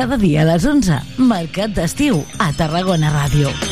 Cada dia a les 11, Mercat d'Estiu, a Tarragona Ràdio.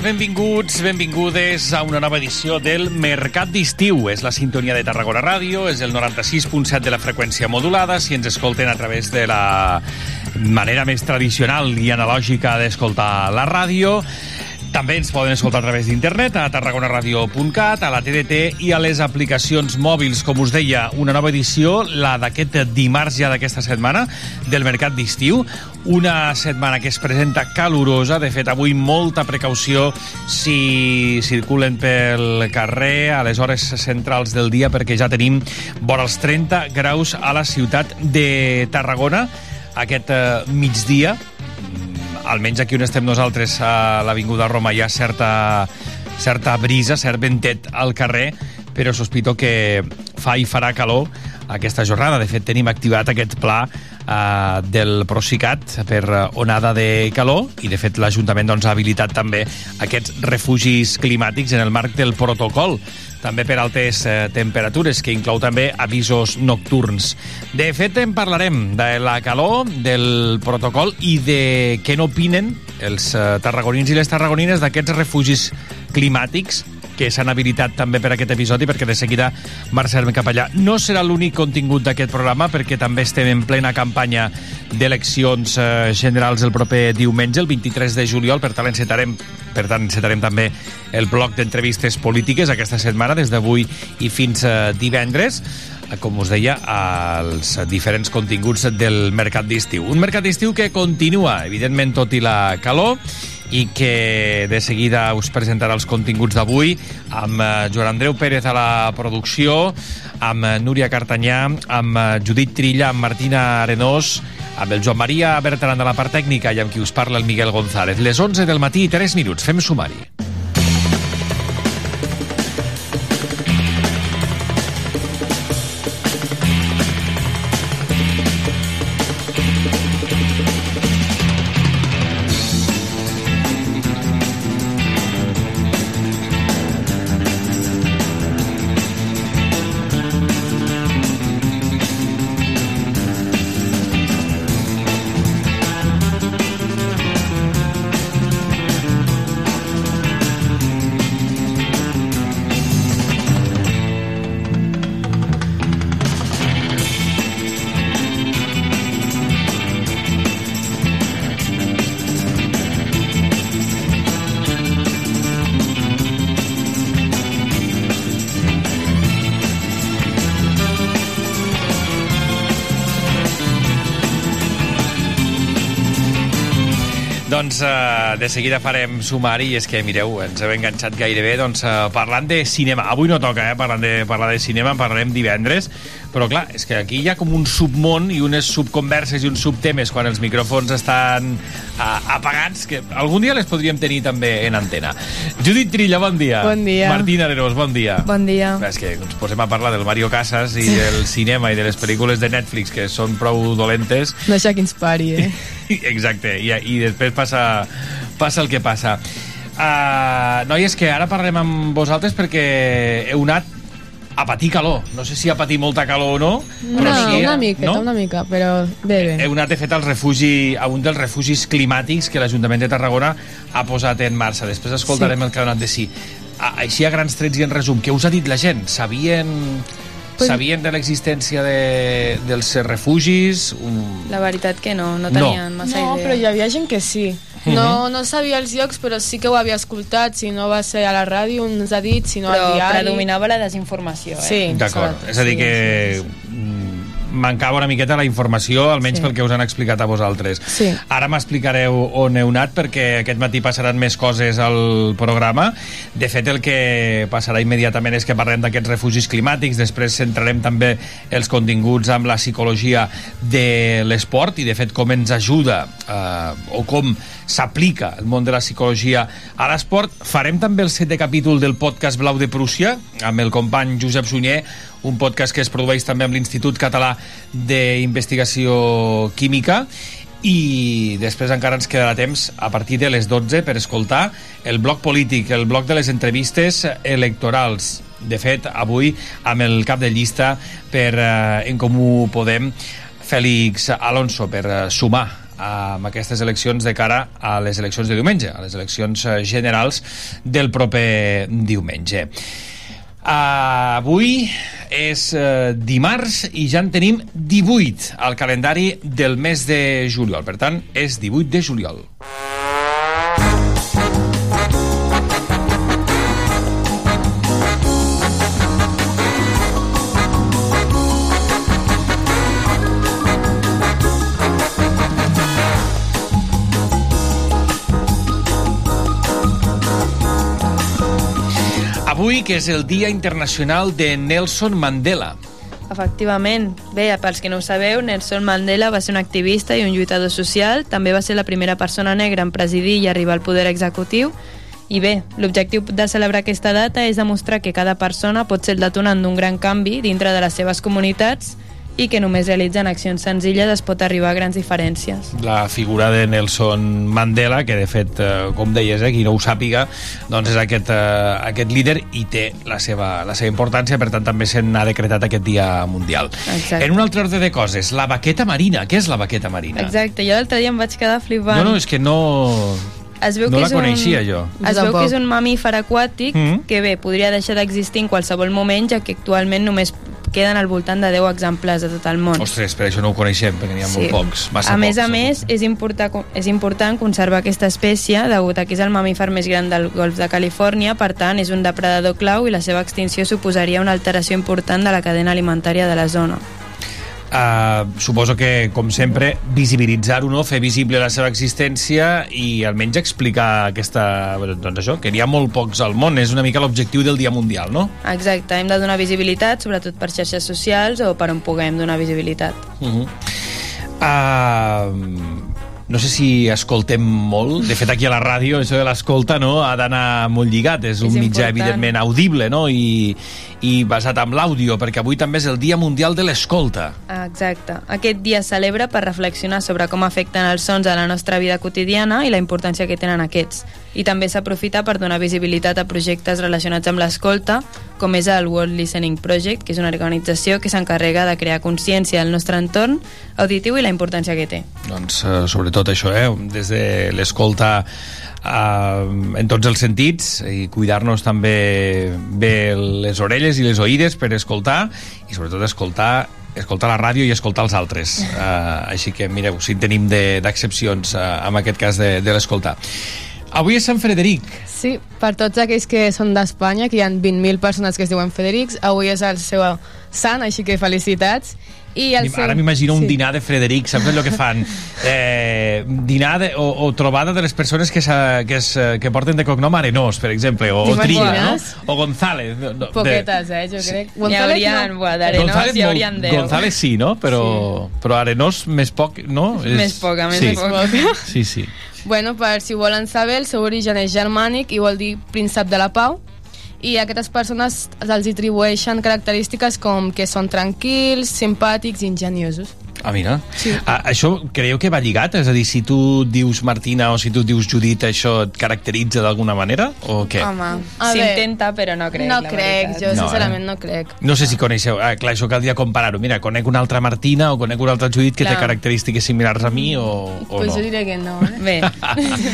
Benvinguts, benvingudes a una nova edició del Mercat d'Estiu. És la sintonia de Tarragona Ràdio, és el 96.7 de la freqüència modulada. Si ens escolten a través de la manera més tradicional i analògica d'escoltar la ràdio, també ens poden escoltar a través d'internet, a tarragonaradio.cat, a la TDT i a les aplicacions mòbils. Com us deia, una nova edició, la d'aquest dimarts ja d'aquesta setmana, del Mercat d'Estiu. Una setmana que es presenta calurosa. De fet, avui molta precaució si circulen pel carrer a les hores centrals del dia, perquè ja tenim vora els 30 graus a la ciutat de Tarragona aquest eh, migdia almenys aquí on estem nosaltres a l'Avinguda Roma hi ha certa, certa brisa, cert ventet al carrer, però sospito que fa i farà calor aquesta jornada. De fet, tenim activat aquest pla eh, del Procicat per onada de calor i, de fet, l'Ajuntament doncs, ha habilitat també aquests refugis climàtics en el marc del protocol també per altes eh, temperatures, que inclou també avisos nocturns. De fet, en parlarem de la calor, del protocol i de què n'opinen els eh, tarragonins i les tarragonines d'aquests refugis climàtics que s'han habilitat també per aquest episodi, perquè de seguida marxarem cap allà. No serà l'únic contingut d'aquest programa, perquè també estem en plena campanya d'eleccions eh, generals el proper diumenge, el 23 de juliol, per tant encetarem, per tant encetarem també el bloc d'entrevistes polítiques aquesta setmana, des d'avui i fins eh, divendres com us deia, als diferents continguts del mercat d'estiu. Un mercat d'estiu que continua, evidentment, tot i la calor, i que de seguida us presentarà els continguts d'avui amb Joan Andreu Pérez a la producció, amb Núria Cartanyà, amb Judit Trilla, amb Martina Arenós, amb el Joan Maria Bertran de la part tècnica i amb qui us parla el Miguel González. Les 11 del matí i 3 minuts. Fem sumari. Seguida farem sumari i és que, mireu, ens hem enganxat gairebé doncs, uh, parlant de cinema. Avui no toca, eh, parlant de, parlar de cinema, en parlarem divendres, però clar, és que aquí hi ha com un submón i unes subconverses i uns subtemes quan els micròfons estan uh, apagats, que algun dia les podríem tenir també en antena. Judit Trilla, bon dia. Bon dia. Martín Arenos, bon dia. Bon dia. És que ens posem a parlar del Mario Casas i del cinema i de les pel·lícules de Netflix que són prou dolentes. No deixa que ens pari, eh? Exacte, i, i després passa, passa el que passa. Uh, noies, que ara parlem amb vosaltres perquè heu anat a patir calor. No sé si a patir molta calor o no, però No, sí... una miqueta, no? una mica, però bé, bé. Heu anat, de fet, al refugi, a un dels refugis climàtics que l'Ajuntament de Tarragona ha posat en marxa. Després escoltarem Sí. el que ha anat de sí. Així, a grans trets i en resum, què us ha dit la gent? Sabien... Pues- Sabien de l'existència de, dels refugis? Un... La veritat que no, no No. tenien massa No, idea. però hi havia gent que sí. No, no sabia els llocs, però sí que ho havia escoltat. Si no va ser a la ràdio, ens ha dit, si no Però al diari... predominava la desinformació, eh? Sí, D'acord, és a dir sí, que sí, sí. mm, mancava una miqueta la informació, almenys Sí. pel que us han explicat a vosaltres. Sí. Ara m'explicareu on heu anat, perquè aquest matí passaran més coses al programa. De fet, el que passarà immediatament és que parlem d'aquests refugis climàtics, després centrarem també els continguts amb la psicologia de l'esport i, de fet, com ens ajuda eh, o com s'aplica el món de la psicologia a l'esport. Farem també el setè capítol del podcast Blau de Prússia, amb el company Josep Sunyer, un podcast que es produeix també amb l'Institut Català d'Investigació Química i després encara ens quedarà temps a partir de les 12 per escoltar el bloc polític, el bloc de les entrevistes electorals. De fet, avui amb el cap de llista per eh, En Comú Podem, Fèlix Alonso, per eh, sumar amb aquestes eleccions de cara a les eleccions de diumenge, a les eleccions eh, generals del proper diumenge. Uh, avui és uh, dimarts i ja en tenim 18 al calendari del mes de juliol. Per tant, és 18 de juliol. Avui, que és el Dia Internacional de Nelson Mandela. Efectivament. Bé, pels que no ho sabeu, Nelson Mandela va ser un activista i un lluitador social, també va ser la primera persona negra en presidir i arribar al poder executiu, i bé, l'objectiu de celebrar aquesta data és demostrar que cada persona pot ser el detonant d'un gran canvi dintre de les seves comunitats i que només realitzant accions senzilles es pot arribar a grans diferències. La figura de Nelson Mandela, que de fet, eh, com deies, eh, qui no ho sàpiga, doncs és aquest, eh, aquest líder i té la seva, la seva importància, per tant també se n'ha decretat aquest dia mundial. Exacte. En un altre ordre de coses, la baqueta marina. Què és la baqueta marina? Exacte, jo l'altre dia em vaig quedar flipant. No, no, és que no... Es veu No que la és un- coneixia, jo. Es veu que és un mamífer aquàtic Mhm. que bé, podria deixar d'existir en qualsevol moment, ja que actualment només queden al voltant de 10 exemplars de tot el món. Ostres, per això no ho coneixem, perquè n'hi ha molt pocs. Massa a més pocs, a més, és important, és important conservar aquesta espècie degut a que és el mamífer més gran del golf de Califòrnia, per tant, és un depredador clau i la seva extinció suposaria una alteració important de la cadena alimentària de la zona. Uh, suposo que, com sempre, visibilitzar-ho, no? fer visible la seva existència i almenys explicar aquesta, doncs això, que n'hi ha molt pocs al món. És una mica l'objectiu del Dia Mundial, no? Exacte, hem de donar visibilitat, sobretot per xarxes socials o per on puguem donar visibilitat. Uh -huh. uh, no sé si escoltem molt. De fet, aquí a la ràdio, això de l'escolta no, ha d'anar molt lligat. És un És mitjà, important. evidentment, audible no? I, i basat en l'àudio, perquè avui també és el Dia Mundial de l'Escolta. Exacte. Aquest dia es celebra per reflexionar sobre com afecten els sons a la nostra vida quotidiana i la importància que tenen aquests. I també s'aprofita per donar visibilitat a projectes relacionats amb l'escolta, com és el World Listening Project, que és una organització que s'encarrega de crear consciència del nostre entorn auditiu i la importància que té. Doncs, eh, sobretot això, eh? des de l'escolta eh, en tots els sentits i cuidar-nos també bé les orelles i les oïdes per escoltar i sobretot escoltar escoltar la ràdio i escoltar els altres uh, així que mireu, si en tenim de- d'excepcions uh, en aquest cas de, de l'escoltar Avui és Sant Frederic. Sí, per tots aquells que són d'Espanya, que hi ha 20.000 persones que es diuen Federics, avui és el seu sant, així que felicitats. I el seu... Ara m'imagino un Sí. dinar de Frederic, saps allò que fan? Eh, dinar de, o, o trobada de les persones que, sa, que, es, que porten de cognom Arenós, per exemple, o, o Trilla, no? O González. No, no, de- Poquetes, eh, jo crec. N'hi haurien, buah, d'Arenós González, hi haurien 10. González sí, no? Però, sí. però Arenós més poc, no? Més poca, més sí. poca. Sí, sí. Bueno, per si ho volen saber, el seu origen és germànic i vol dir príncep de la pau i a aquestes persones els atribueixen característiques com que són tranquils, simpàtics i ingeniosos. Ah, mira. Sí. Ah, això creieu que va lligat? És a dir, si tu dius Martina o si tu dius Judit, això et caracteritza d'alguna manera? O què? Home, s'intenta, però no crec, no la crec, veritat. jo No, sincerament no crec. No sé si coneixeu... Ah, clar, això caldria comparar-ho. Mira, conec una altra Martina o conec una altra Judit que Clar. té característiques similars a mi o, o pues no. jo diré que no, eh? Bé,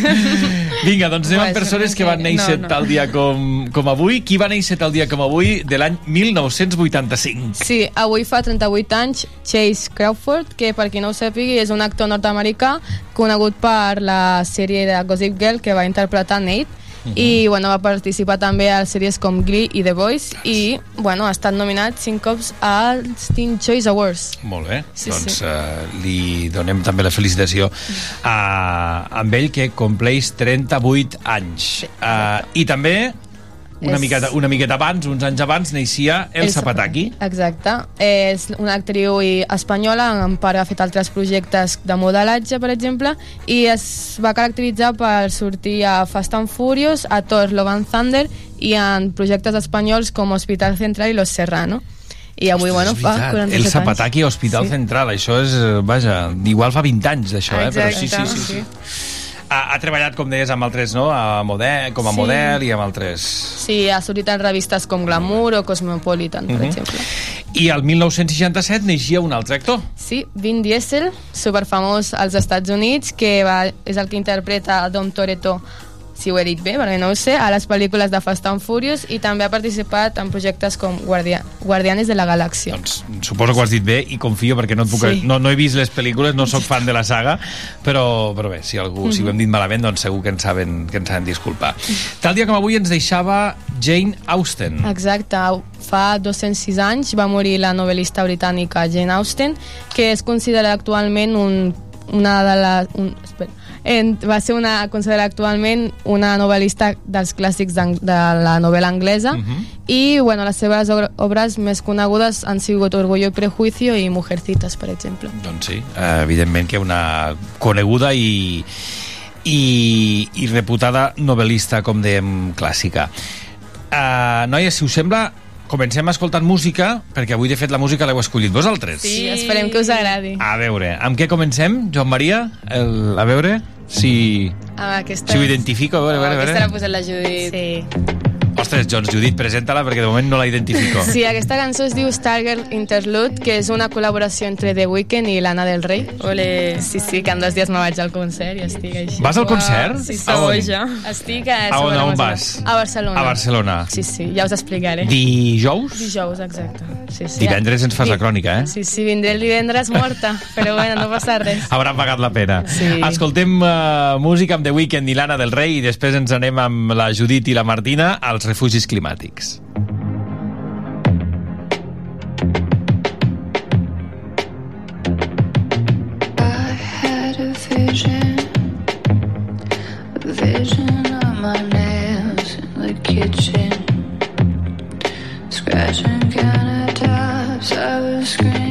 Vinga, doncs anem amb persones que van no, néixer no. tal dia com, com avui. Qui va néixer tal dia com avui de l'any 1985? Sí, avui fa 38 anys Chase Crawford, que per qui no ho sàpigui és un actor nord-americà conegut per la sèrie de Gossip Girl que va interpretar Nate i bueno, va participar també a sèries com Glee i The Voice i bueno, ha estat nominat cinc cops als Teen Choice Awards. Molt bé, Sí, doncs sí. Uh, li donem també la felicitació a, amb ell que compleix 38 anys. Uh, I també, una, És- miqueta, una miqueta abans, uns anys abans, naixia El, Zapataki. Exacte. És una actriu espanyola, en part ha fet altres projectes de modelatge, per exemple, i es va caracteritzar per sortir a Fast and Furious, a Thor, Love and Thunder i en projectes espanyols com Hospital Central i Los Serrano. I avui, bueno, És fa veritat, 47 El anys. Zapataki Hospital Sí. Central, això és, vaja, igual fa 20 anys d'això, eh? però sí, sí, sí. sí. sí. Ha, ha treballat, com deies, amb altres, no? A model, com a Sí. model i amb altres... Sí, ha sortit en revistes com Glamour o Cosmopolitan, per Mhm. exemple. I el 1967 naixia un altre actor. Sí, Vin Diesel, superfamós als Estats Units, que va, és el que interpreta Dom Toretto, si ho he dit bé, perquè no ho sé, a les pel·lícules de Fast and Furious i també ha participat en projectes com Guardia, Guardianes de la Galàxia. Doncs suposo que ho has dit bé i confio perquè no, et puc, Sí. no, no he vist les pel·lícules, no sóc fan de la saga, però, però bé, si, algú, si ho hem dit malament, doncs segur que ens saben, que ens saben disculpar. Tal dia com avui ens deixava Jane Austen. Exacte, fa 206 anys va morir la novel·lista britànica Jane Austen, que és considerada actualment un, una de les... Un, espera, en, va ser una, considerada actualment una novel·lista dels clàssics de la novel·la anglesa Mhm. i bueno, les seves obres més conegudes han sigut Orgullo i Prejuicio i Mujercitas, per exemple. Doncs sí, eh, evidentment que una coneguda i, i, i reputada novel·lista, com dèiem, clàssica. Uh, noia, si us sembla, comencem escoltant música, perquè avui, de fet, la música l'heu escollit vosaltres. Sí, esperem que us agradi. A veure, amb què comencem, Joan Maria? El, a veure si, Ah, aquesta si ho identifico. A veure, a veure, a Aquesta l'ha veure. posat la Judit. Sí. Ostres, Jones, Judit, presenta-la perquè de moment no la identifico. Sí, aquesta cançó es diu Stargirl Interlude, que és una col·laboració entre The Weeknd i Lana del Rey. Ole. Sí, sí, que en dos dies me vaig al concert i estic així. Vas al concert? Sí, sí. A on? boja. Estic a... A on, a on vas? A Barcelona. A Barcelona. Sí, sí, ja us explicaré. Dijous? Dijous, exacte. Sí, sí. Divendres ens fas la crònica, eh? Sí, sí, vindré el divendres morta, però bueno, no passa res. Haurà pagat la pena. Sí. Escoltem uh, música amb The Weeknd i Lana del Rei i després ens anem amb la Judit i la Martina als dels refugis climàtics. kitchen, scratching countertops. I was screaming.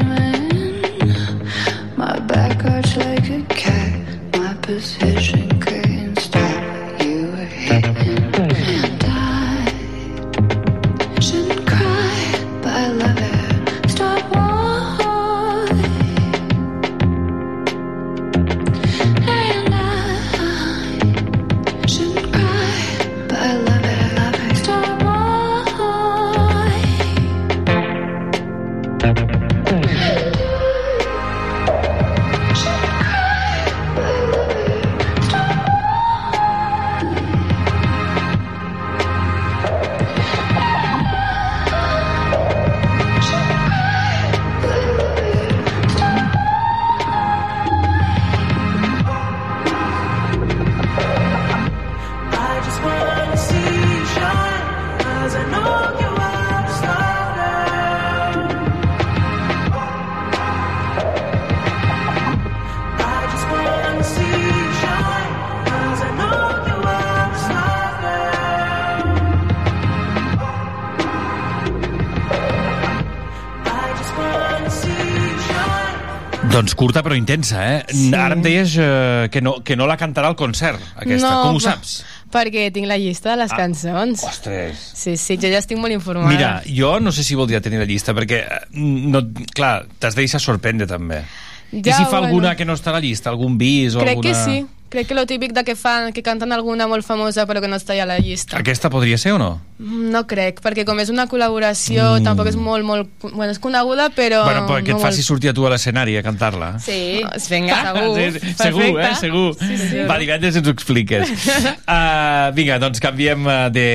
Doncs curta però intensa, eh? Sí. Ara em deies eh, que, no, que no la cantarà al concert, aquesta. No, Com ho saps? Perquè tinc la llista de les Ah. cançons. Ostres. Sí, sí, jo ja estic molt informada. Mira, jo no sé si voldria tenir la llista, perquè, eh, no, clar, t'has de deixar sorprendre, també. I Ja, si fa bueno. alguna que no està a la llista? Algun bis o Crec alguna... que sí. Crec que lo típic de que fan, que canten alguna molt famosa però que no està a la llista. Aquesta podria ser o no? No crec, perquè com és una col·laboració, Mm. tampoc és molt, molt... Bueno, és coneguda, però... bueno, perquè no et faci molt... sortir a tu a l'escenari a cantar-la. Sí. Vinga, segur. Sí, sí, segur, eh? Segur. Sí, sí. Va, divendres ens ho expliques. Uh, vinga, doncs canviem eh, de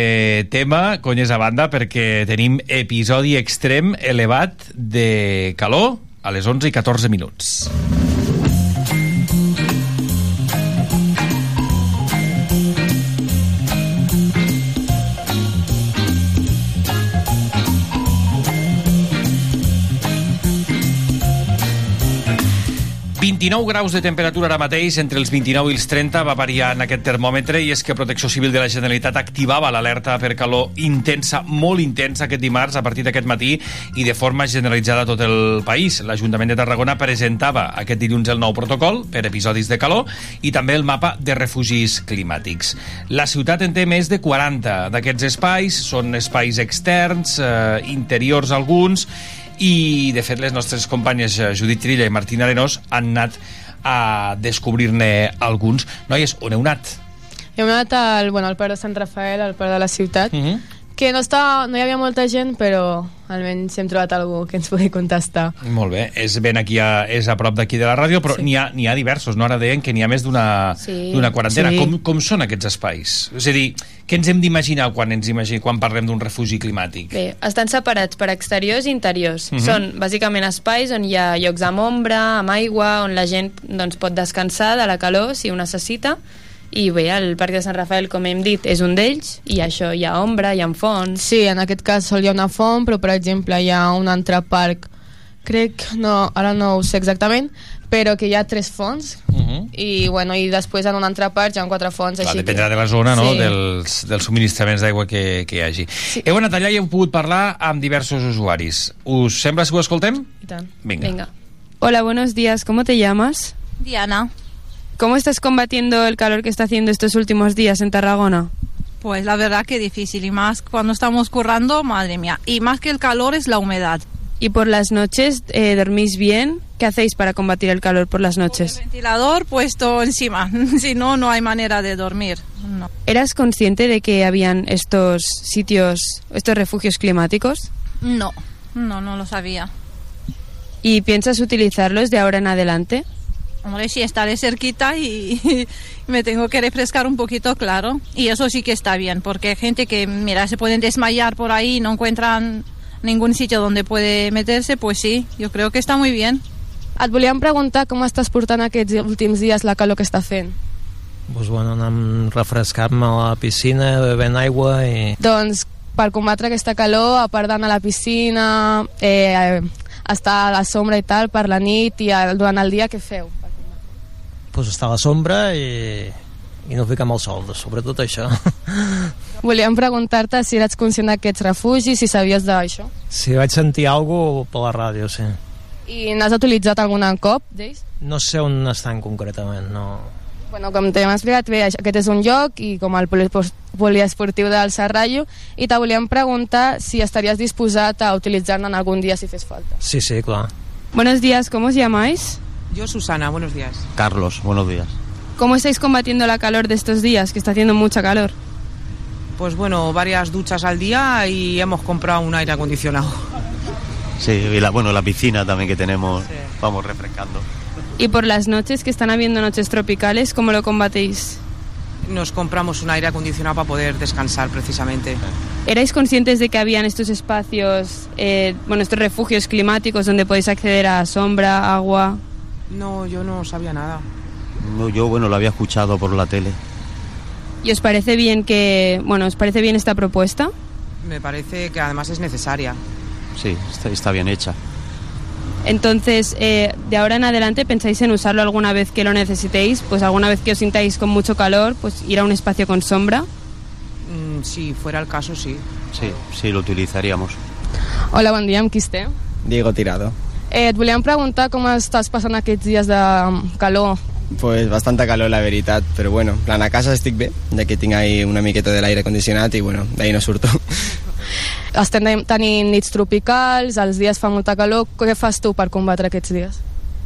tema, conyes a banda, perquè tenim episodi extrem elevat de calor a les 11 i 14 minuts. 29 graus de temperatura ara mateix, entre els 29 i els 30 va variar en aquest termòmetre i és que Protecció Civil de la Generalitat activava l'alerta per calor intensa, molt intensa aquest dimarts a partir d'aquest matí i de forma generalitzada a tot el país. L'Ajuntament de Tarragona presentava aquest dilluns el nou protocol per episodis de calor i també el mapa de refugis climàtics. La ciutat en té més de 40 d'aquests espais, són espais externs, eh, interiors alguns, i de fet les nostres companyes eh, Judit Trilla i Martín Arenós han anat a descobrir-ne alguns. Noies, on heu anat? Hem anat al, bueno, al Parc de Sant Rafael, al Parc de la ciutat, Mm -hmm. Que no, està, no hi havia molta gent, però almenys hem trobat algú que ens pugui contestar. Molt bé, és ben aquí a, és a prop d'aquí de la ràdio, però Sí. n'hi ha, ha diversos, no? Ara deien que n'hi ha més d'una Sí. quarantena. Sí. Com, com són aquests espais? És a dir, què ens hem d'imaginar quan ens imaginem, quan parlem d'un refugi climàtic? Bé, estan separats per exteriors i interiors. Mhm. Són bàsicament espais on hi ha llocs amb ombra, amb aigua, on la gent doncs, pot descansar de la calor si ho necessita. I bé, el Parc de Sant Rafael, com hem dit, és un d'ells, i això hi ha ombra, hi ha fons... Sí, en aquest cas sol hi ha una font, però per exemple hi ha un altre parc, crec, no, ara no ho sé exactament, però que hi ha tres fonts, Uh -huh. i, bueno, i després en un altre parc hi ha quatre fonts. Clar, així dependrà que... de la zona, no?, Sí. dels, dels subministraments d'aigua que, que hi hagi. Sí. Heu anat allà i heu pogut parlar amb diversos usuaris. Us sembla si ho escoltem? I tant. Vinga. Venga. Hola, buenos días. ¿Cómo te llamas? Diana, ¿Cómo estás combatiendo el calor que está haciendo estos últimos días en Tarragona? pues la verdad que difícil y más cuando estamos currando, madre mía. Y más que el calor es la humedad. ¿Y por las noches eh, dormís bien? ¿Qué hacéis para combatir el calor por las El noches? ventilador puesto encima, si no, no hay manera de dormir. No. ¿Eras consciente de que habían estos sitios, estos refugios climáticos? No, no, no lo sabía. ¿Y piensas utilizarlos de ahora en adelante? Hombre, sí, estaré cerquita y me tengo que refrescar un poquito, claro. Y eso sí que está bien, porque hay gente que, mira, se pueden desmayar por ahí y no encuentran ningún sitio donde puede meterse, pues sí, yo creo que está muy bien. Et volíem preguntar com estàs portant aquests últims dies la calor que està fent. Doncs bueno, anant refrescar-me a la piscina, bevent aigua i... Doncs per combatre aquesta calor, a part d'anar a la piscina, eh, estar a la sombra i tal, per la nit i durant el dia, què feu? Pues estar a la sombra i, i no ficar amb el sol, sobretot això. Volíem preguntar-te si eres conscient d'aquests refugis, si sabies d'això. si vaig sentir alguna per la ràdio, sí. I n'has utilitzat algun cop d'ells? No sé on estan concretament, no... Bueno, com t'hem explicat, bé, aquest és un lloc i com el poliesportiu del Serrallo i te volíem preguntar si estaries disposat a utilitzar-ne en algun dia si fes falta. Sí, sí, clar. Buenos días, ¿cómo os llamáis? Yo, Susana, buenos días. Carlos, buenos días. ¿Cómo estáis combatiendo la calor de estos días, que está haciendo mucha calor? Pues bueno, varias duchas al día y hemos comprado un aire acondicionado. Sí, y la, bueno, la piscina también que tenemos, Sí. vamos refrescando. Y por las noches, que están habiendo noches tropicales, ¿cómo lo combatéis? Nos compramos un aire acondicionado para poder descansar precisamente. ¿Erais conscientes de que habían estos espacios, eh, bueno, estos refugios climáticos donde podéis acceder a sombra, agua? No, yo no sabía nada. No, Yo, bueno, lo había escuchado por la tele. ¿Y os parece bien que, bueno, os parece bien esta propuesta? Me parece que además es necesaria. Sí, está, está bien hecha. Entonces, eh, de ahora en adelante, ¿pensáis en usarlo alguna vez que lo necesitéis? Pues alguna vez que os sintáis con mucho calor, pues ir a un espacio con sombra. Mm, si fuera el caso, sí. Sí, sí, lo utilizaríamos. Hola, amb qui estem? Diego Tirado. Eh, et volíem preguntar com estàs passant aquests dies de mm, calor. Pues bastanta calor, la veritat, però bueno, en plan, a casa estic bé, ja que tinc ahí una miqueta de l'aire condicionat i bueno, d'ahí no surto. Estem tenint nits tropicals, els dies fa molta calor. Què fas tu per combatre aquests dies?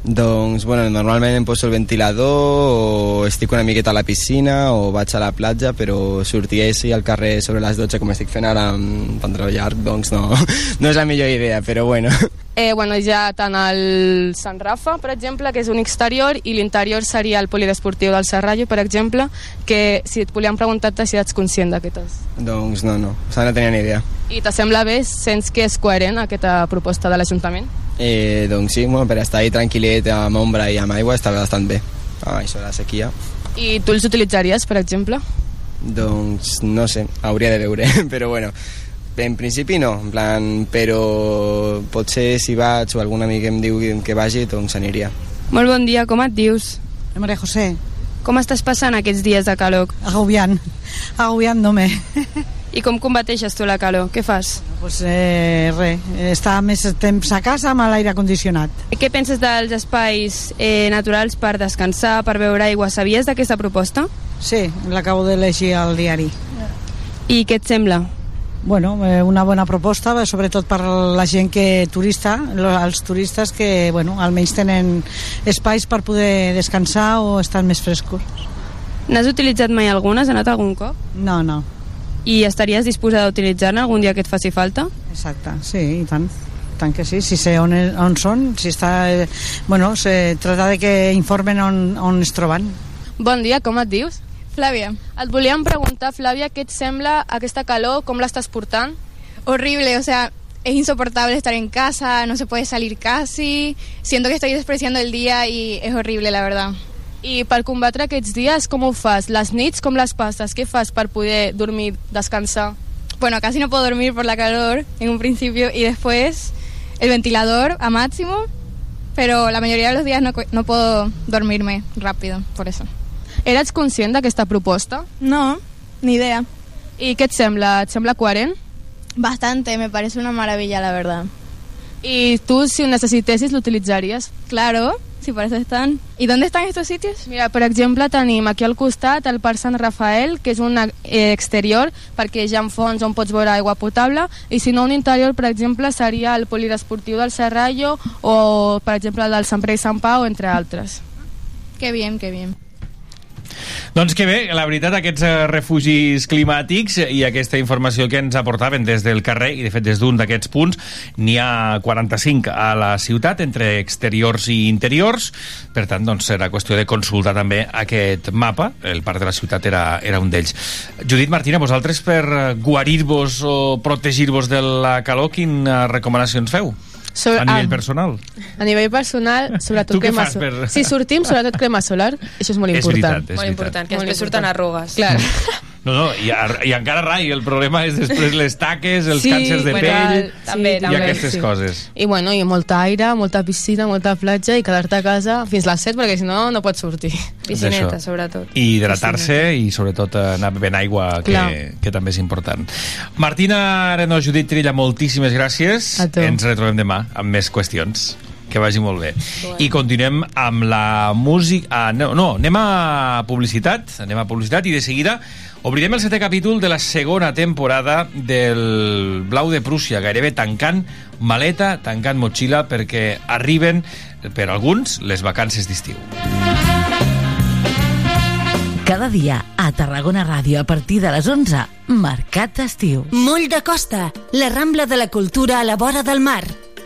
Doncs, bueno, normalment em poso el ventilador o estic una miqueta a la piscina o vaig a la platja, però sortir així al carrer sobre les 12 com estic fent ara amb pantaló llarg, doncs no, no és la millor idea, però bueno. Eh, bueno, ja tant el Sant Rafa, per exemple, que és un exterior, i l'interior seria el polidesportiu del Serrallo, per exemple, que si et volíem preguntar-te si ets conscient d'aquestes. doncs no, no, o sigui, no tenia ni idea. I te sembla bé? Sents que és coherent aquesta proposta de l'Ajuntament? Eh, doncs sí, bueno, per estar ahí tranquil·let amb ombra i amb aigua està bastant bé. Ah, això de la sequia. I tu els utilitzaries, per exemple? Doncs no sé, hauria de veure, però bueno, en principi no, en plan, però potser si vaig o algun amic em diu que- vagi, doncs aniria. Molt bon dia, com et dius? María José. Com estàs passant aquests dies de calor? Agobiant, agobiant-me. I com combateixes tu la calor? Què fas? Pues eh, res, estar més temps a casa amb l'aire condicionat. Què penses dels espais eh, naturals per descansar, per beure aigua? Sabies d'aquesta proposta? Sí, l'acabo de llegir al diari. I què et sembla? Bueno, eh, una bona proposta, sobretot per la gent que turista, els turistes que, bueno, almenys tenen espais per poder descansar o estar més frescos. N'has utilitzat mai alguna? Has anat algun cop? No, no. I estaries disposada a utilitzar-ne algun dia que et faci falta? Exacte, sí, i tant. tant que sí, si sé on, on són, si està... Eh, bueno, se trata de que informen on, on es troben. Bon dia, com et dius? Flàvia. Et volíem preguntar, Flàvia, què et sembla aquesta calor, com l'estàs portant? Horrible, o sea, es insoportable estar en casa, no se puede salir casi. Siento que estoy despreciando el día y es horrible, la verdad. I per combatre aquests dies, com ho fas? Les nits, com les passes? Què fas per poder dormir, descansar? Bueno, casi no puedo dormir por la calor en un principio y después el ventilador a máximo, pero la mayoría de los días no, no puedo dormirme rápido, por eso. Eres conscient d'aquesta proposta? No, ni idea. I què et sembla? Et sembla coherent? Bastante, me parece una maravilla, la verdad. I tu, si ho necessitessis, l'utilitzaries? Claro, si para eso están. ¿Y dónde están estos sitios? Mira, per exemple, tenim aquí al costat el Parc Sant Rafael, que és un eh, exterior, perquè hi ha fons on pots veure aigua potable, i si no, un interior, per exemple, seria el polidesportiu del Serrallo o, per exemple, el del Sant Pere i Sant Pau, entre altres. Qué bien, qué bien. Doncs que bé, la veritat, aquests eh, refugis climàtics i aquesta informació que ens aportaven des del carrer, i de fet des d'un d'aquests punts, n'hi ha 45 a la ciutat, entre exteriors i interiors, per tant, doncs serà qüestió de consultar també aquest mapa, el parc de la ciutat era, era un d'ells. Judit Martina, vosaltres per guarir-vos o protegir-vos de la calor, quines recomanacions feu? Sobre- a nivell ah. personal? A nivell personal, sobretot crema solar. per- Si sortim, sobretot crema solar, això és molt És important. veritat, és Molt important, que després surten arrugues. Clar. No, no, i, ar- i encara rai, el problema és després les taques, els Sí, càncers de bueno, pell també, i també, aquestes sí. coses. I bueno, i molta aire, molta piscina, molta platja i quedar-te a casa fins les 7 perquè si no, no pots sortir. Piscineta, sobretot. I hidratar-se i sobretot anar bevent aigua, que, Clar. que també és important. Martina Areno, Judit Trilla, moltíssimes gràcies. A tu. Ens retrobem demà amb més qüestions. Que vagi molt bé. I continuem amb la música... Ah, no, no, anem a publicitat, anem a publicitat i de seguida obrirem el setè capítol de la segona temporada del Blau de Prússia, gairebé tancant maleta, tancant motxilla, perquè arriben, per alguns, les vacances d'estiu. Cada dia a Tarragona Ràdio a partir de les 11, Mercat d'Estiu. Moll de Costa, la Rambla de la Cultura a la vora del mar.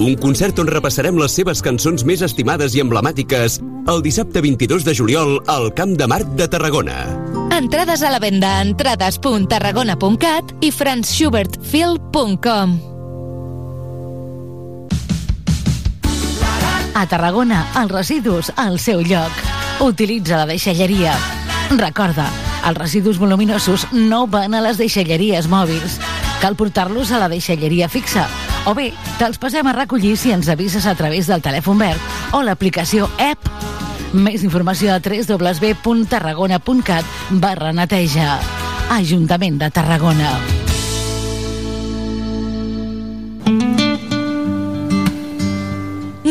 Un concert on repassarem les seves cançons més estimades i emblemàtiques el dissabte 22 de juliol al Camp de Marc de Tarragona. Entrades a la venda a entrades.tarragona.cat i franzschubertfil.com A Tarragona, els residus al seu lloc. Utilitza la deixalleria. Recorda, els residus voluminosos no van a les deixalleries mòbils. Cal portar-los a la deixalleria fixa. O bé, te'ls passem a recollir si ens avises a través del telèfon verd o l'aplicació app. Més informació a www.tarragona.cat barra neteja. Ajuntament de Tarragona.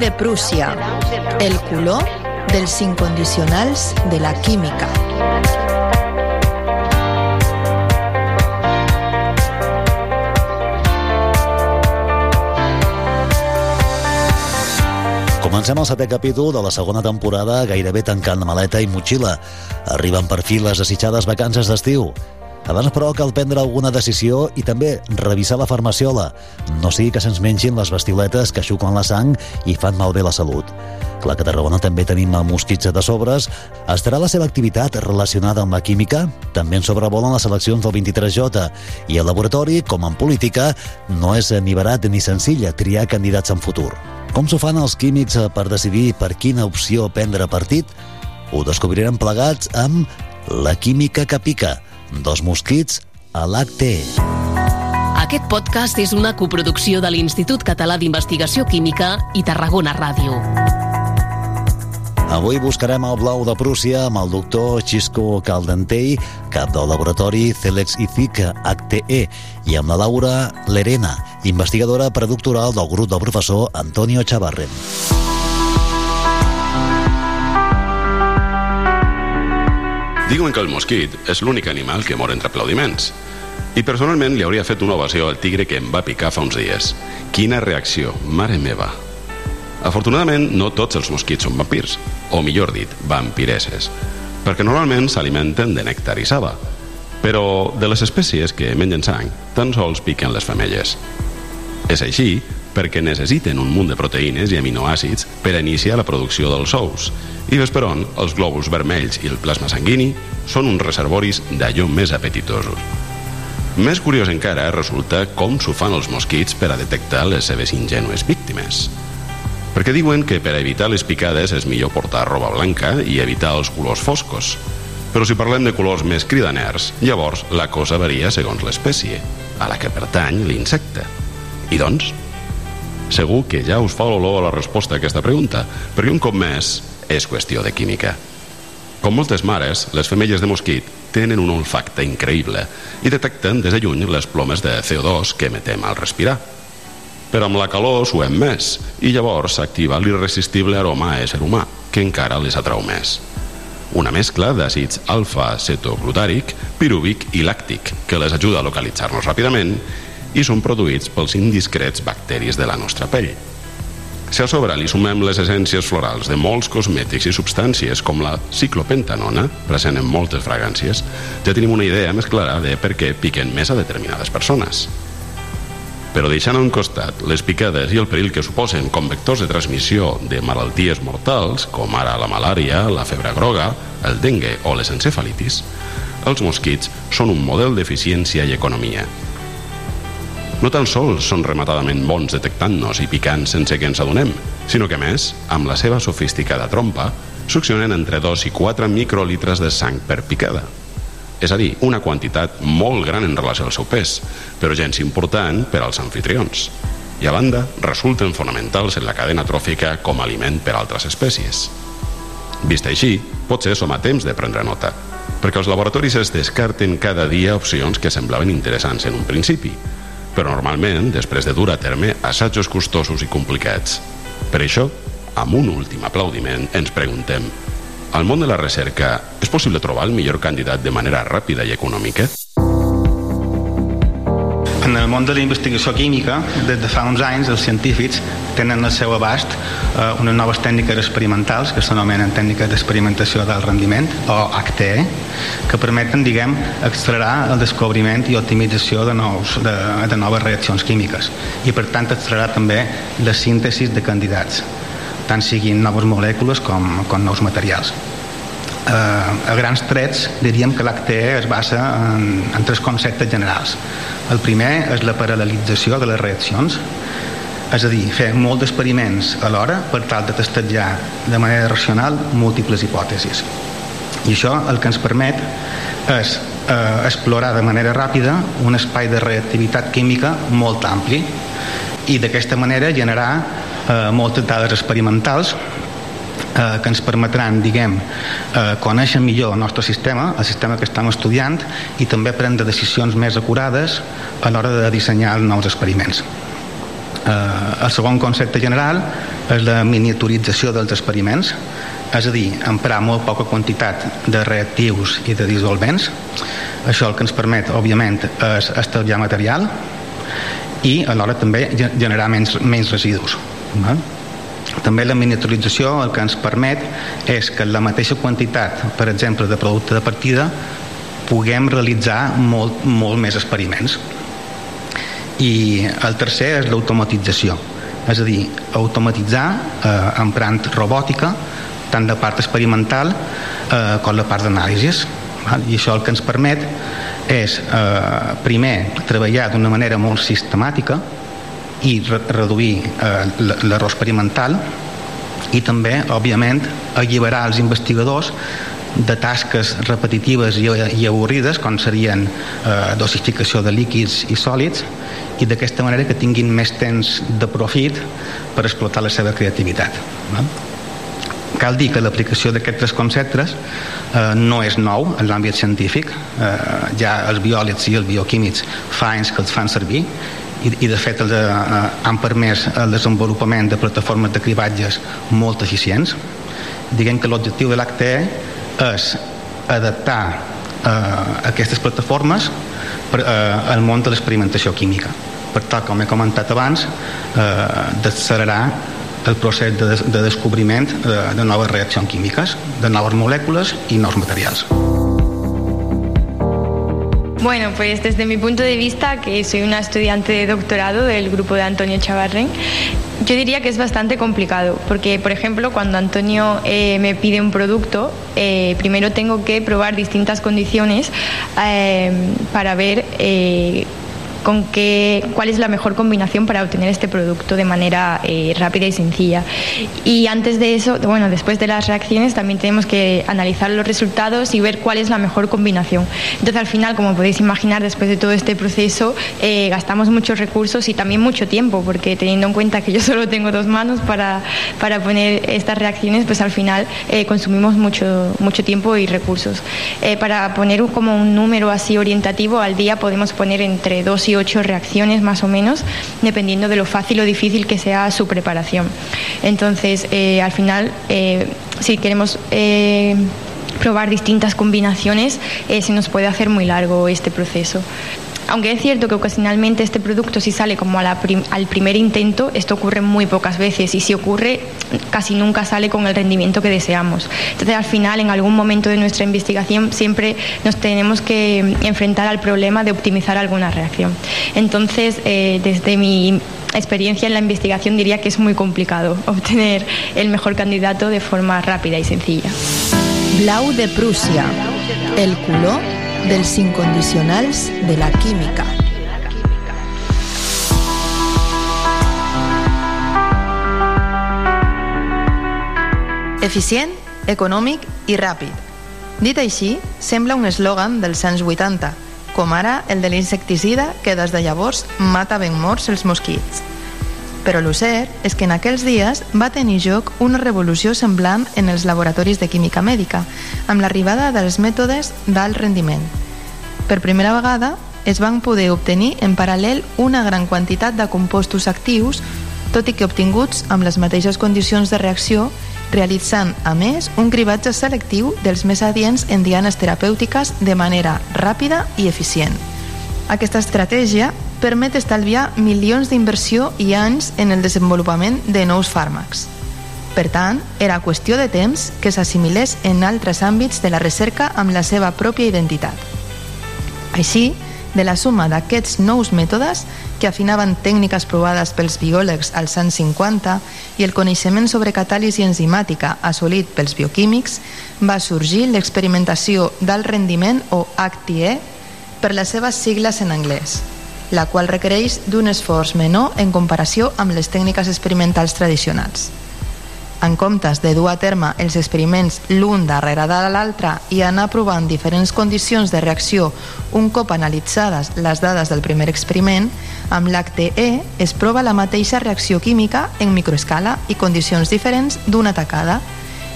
De Prússia, el color dels incondicionals de la química. Comencem el setè capítol de la segona temporada gairebé tancant maleta i motxilla. Arriben per fi les desitjades vacances d'estiu. Abans, però, cal prendre alguna decisió i també revisar la farmaciola. No sigui que se'ns mengin les bestioletes que xuclen la sang i fan malbé la salut. Clar que a Tarragona també tenim mosquits de sobres. Estarà la seva activitat relacionada amb la química? També en sobrevolen les eleccions del 23J. I el laboratori, com en política, no és ni barat ni senzill triar candidats en futur. Com s'ho fan els químics per decidir per quina opció prendre partit? Ho descobrirem plegats amb La química que pica, dos mosquits a l'acte. Aquest podcast és una coproducció de l'Institut Català d'Investigació Química i Tarragona Ràdio. Avui buscarem el blau de Prússia amb el doctor Xisco Caldentei, cap del laboratori Celex ICIC HTE, i amb la Laura Lerena, investigadora predoctoral del grup del professor Antonio Chavarren. Diuen que el mosquit és l'únic animal que mor entre aplaudiments. I personalment li hauria fet una ovació al tigre que em va picar fa uns dies. Quina reacció, mare meva. Afortunadament, no tots els mosquits són vampirs, o millor dit, vampireses, perquè normalment s'alimenten de nèctar i saba. Però de les espècies que mengen sang, tan sols piquen les femelles. És així perquè necessiten un munt de proteïnes i aminoàcids per a iniciar la producció dels ous. I ves per on, els glòbuls vermells i el plasma sanguini són uns reservoris d'allò més apetitosos. Més curiós encara resulta com s'ho fan els mosquits per a detectar les seves ingènues víctimes. Perquè diuen que per a evitar les picades és millor portar roba blanca i evitar els colors foscos. Però si parlem de colors més cridaners, llavors la cosa varia segons l'espècie, a la que pertany l'insecte. I doncs? Segur que ja us fa l'olor a la resposta a aquesta pregunta, perquè un cop més és qüestió de química. Com moltes mares, les femelles de mosquit tenen un olfacte increïble i detecten des de lluny les plomes de CO2 que emetem al respirar. Però amb la calor suem més i llavors s'activa l'irresistible aroma a ésser humà, que encara les atrau més. Una mescla d'àcids alfa-cetoglutàric, pirúvic i làctic que les ajuda a localitzar-nos ràpidament i són produïts pels indiscrets bacteris de la nostra pell. Si a sobre li sumem les essències florals de molts cosmètics i substàncies com la ciclopentanona, present en moltes fragàncies, ja tenim una idea més clara de per què piquen més a determinades persones. Però deixant a un costat les picades i el perill que suposen com vectors de transmissió de malalties mortals, com ara la malària, la febre groga, el dengue o les encefalitis, els mosquits són un model d'eficiència i economia, no tan sols són rematadament bons detectant-nos i picant sense que ens adonem, sinó que, més, amb la seva sofisticada trompa, succionen entre 2 i 4 microlitres de sang per picada. És a dir, una quantitat molt gran en relació al seu pes, però gens important per als anfitrions. I a banda, resulten fonamentals en la cadena tròfica com a aliment per a altres espècies. Vist així, potser som a temps de prendre nota, perquè els laboratoris es descarten cada dia opcions que semblaven interessants en un principi, però normalment després de dur a terme assajos costosos i complicats. Per això, amb un últim aplaudiment, ens preguntem al món de la recerca és possible trobar el millor candidat de manera ràpida i econòmica? En el món de la investigació química, des de fa uns anys, els científics tenen al seu abast eh, unes noves tècniques experimentals que s'anomenen tècniques d'experimentació del rendiment, o HTE, que permeten, diguem, accelerar el descobriment i optimització de, nous, de, de noves reaccions químiques i, per tant, accelerar també la síntesi de candidats, tant siguin noves molècules com, com nous materials. Eh, a grans trets diríem que l'ACTE es basa en, en tres conceptes generals. El primer és la paral·lelització de les reaccions, és a dir, fer molts experiments alhora per tal de testejar de manera racional múltiples hipòtesis. I això el que ens permet és eh, explorar de manera ràpida un espai de reactivitat química molt ampli i d'aquesta manera generar eh, moltes dades experimentals eh, que ens permetran, diguem, eh, conèixer millor el nostre sistema, el sistema que estem estudiant, i també prendre decisions més acurades a l'hora de dissenyar els nous experiments. Eh, el segon concepte general és la miniaturització dels experiments, és a dir, emprar molt poca quantitat de reactius i de dissolvents. Això el que ens permet, òbviament, és estalviar material i alhora també ge- generar menys, menys residus. Val? També la miniaturització el que ens permet és que la mateixa quantitat, per exemple, de producte de partida, puguem realitzar molt, molt més experiments. I el tercer és l'automatització, és a dir, automatitzar eh, emprant robòtica tant la part experimental eh, com la part d'anàlisis. I això el que ens permet és, eh, primer, treballar d'una manera molt sistemàtica i re reduir eh, l'error experimental i també, òbviament, alliberar els investigadors de tasques repetitives i, i avorrides com serien eh, dosificació de líquids i sòlids i d'aquesta manera que tinguin més temps de profit per explotar la seva creativitat. No? Cal dir que l'aplicació d'aquests tres conceptes eh, no és nou en l'àmbit científic. Eh, ja els biòlegs i els bioquímics fa anys que els fan servir i, i de fet els, eh, han permès el desenvolupament de plataformes de cribatges molt eficients. Diguem que l'objectiu de l'ACTE és adaptar eh, aquestes plataformes per, eh, al món de l'experimentació química per tal, com he comentat abans, eh, d'accelerar el procés de, de descobriment de, de noves reaccions químiques, de noves molècules i nous materials. Bueno, pues desde mi punto de vista, que soy una estudiante de doctorado del grupo de Antonio Chavarren, yo diría que es bastante complicado, porque por ejemplo cuando Antonio eh, me pide un producto, eh, primero tengo que probar distintas condiciones eh, para ver con qué, cuál es la mejor combinación para obtener este producto de manera eh, rápida y sencilla. Y antes de eso, bueno, después de las reacciones también tenemos que analizar los resultados y ver cuál es la mejor combinación. Entonces al final, como podéis imaginar, después de todo este proceso eh, gastamos muchos recursos y también mucho tiempo, porque teniendo en cuenta que yo solo tengo dos manos para, para poner estas reacciones, pues al final eh, consumimos mucho, mucho tiempo y recursos. Para poner como un número así orientativo, al día podemos poner entre dos y ocho reacciones más o menos, dependiendo de lo fácil o difícil que sea su preparación. Entonces, eh, al final, eh, si queremos... eh, probar distintas combinaciones, se nos puede hacer muy largo este proceso. Aunque es cierto que ocasionalmente este producto si sale como al primer intento, esto ocurre muy pocas veces y si ocurre casi nunca sale con el rendimiento que deseamos. Entonces al final en algún momento de nuestra investigación siempre nos tenemos que enfrentar al problema de optimizar alguna reacción. Entonces eh, desde mi experiencia en la investigación diría que es muy complicado obtener el mejor candidato de forma rápida y sencilla. Blau de Prússia, el color dels incondicionals de la química. Eficient, econòmic i ràpid. Dit així, sembla un eslògan dels anys 80, com ara el de l'insecticida que des de llavors mata ben morts els mosquits. Però el cert és que en aquells dies va tenir lloc una revolució semblant en els laboratoris de química mèdica, amb l'arribada dels mètodes d'alt rendiment. Per primera vegada, es van poder obtenir en paral·lel una gran quantitat de compostos actius, tot i que obtinguts amb les mateixes condicions de reacció, realitzant, a més, un cribatge selectiu dels més adients en dianes terapèutiques de manera ràpida i eficient. Aquesta estratègia permet estalviar milions d'inversió i anys en el desenvolupament de nous fàrmacs. Per tant, era qüestió de temps que s'assimilés en altres àmbits de la recerca amb la seva pròpia identitat. Així, de la suma d'aquests nous mètodes que afinaven tècniques provades pels biòlegs als anys 50 i el coneixement sobre catàlisi enzimàtica assolit pels bioquímics, va sorgir l'experimentació d'alt rendiment o HTE per les seves sigles en anglès, la qual requereix d'un esforç menor en comparació amb les tècniques experimentals tradicionals. En comptes de dur a terme els experiments l'un darrere de l'altre i anar provant diferents condicions de reacció un cop analitzades les dades del primer experiment, amb l'HTE es prova la mateixa reacció química en microescala i condicions diferents d'una tacada,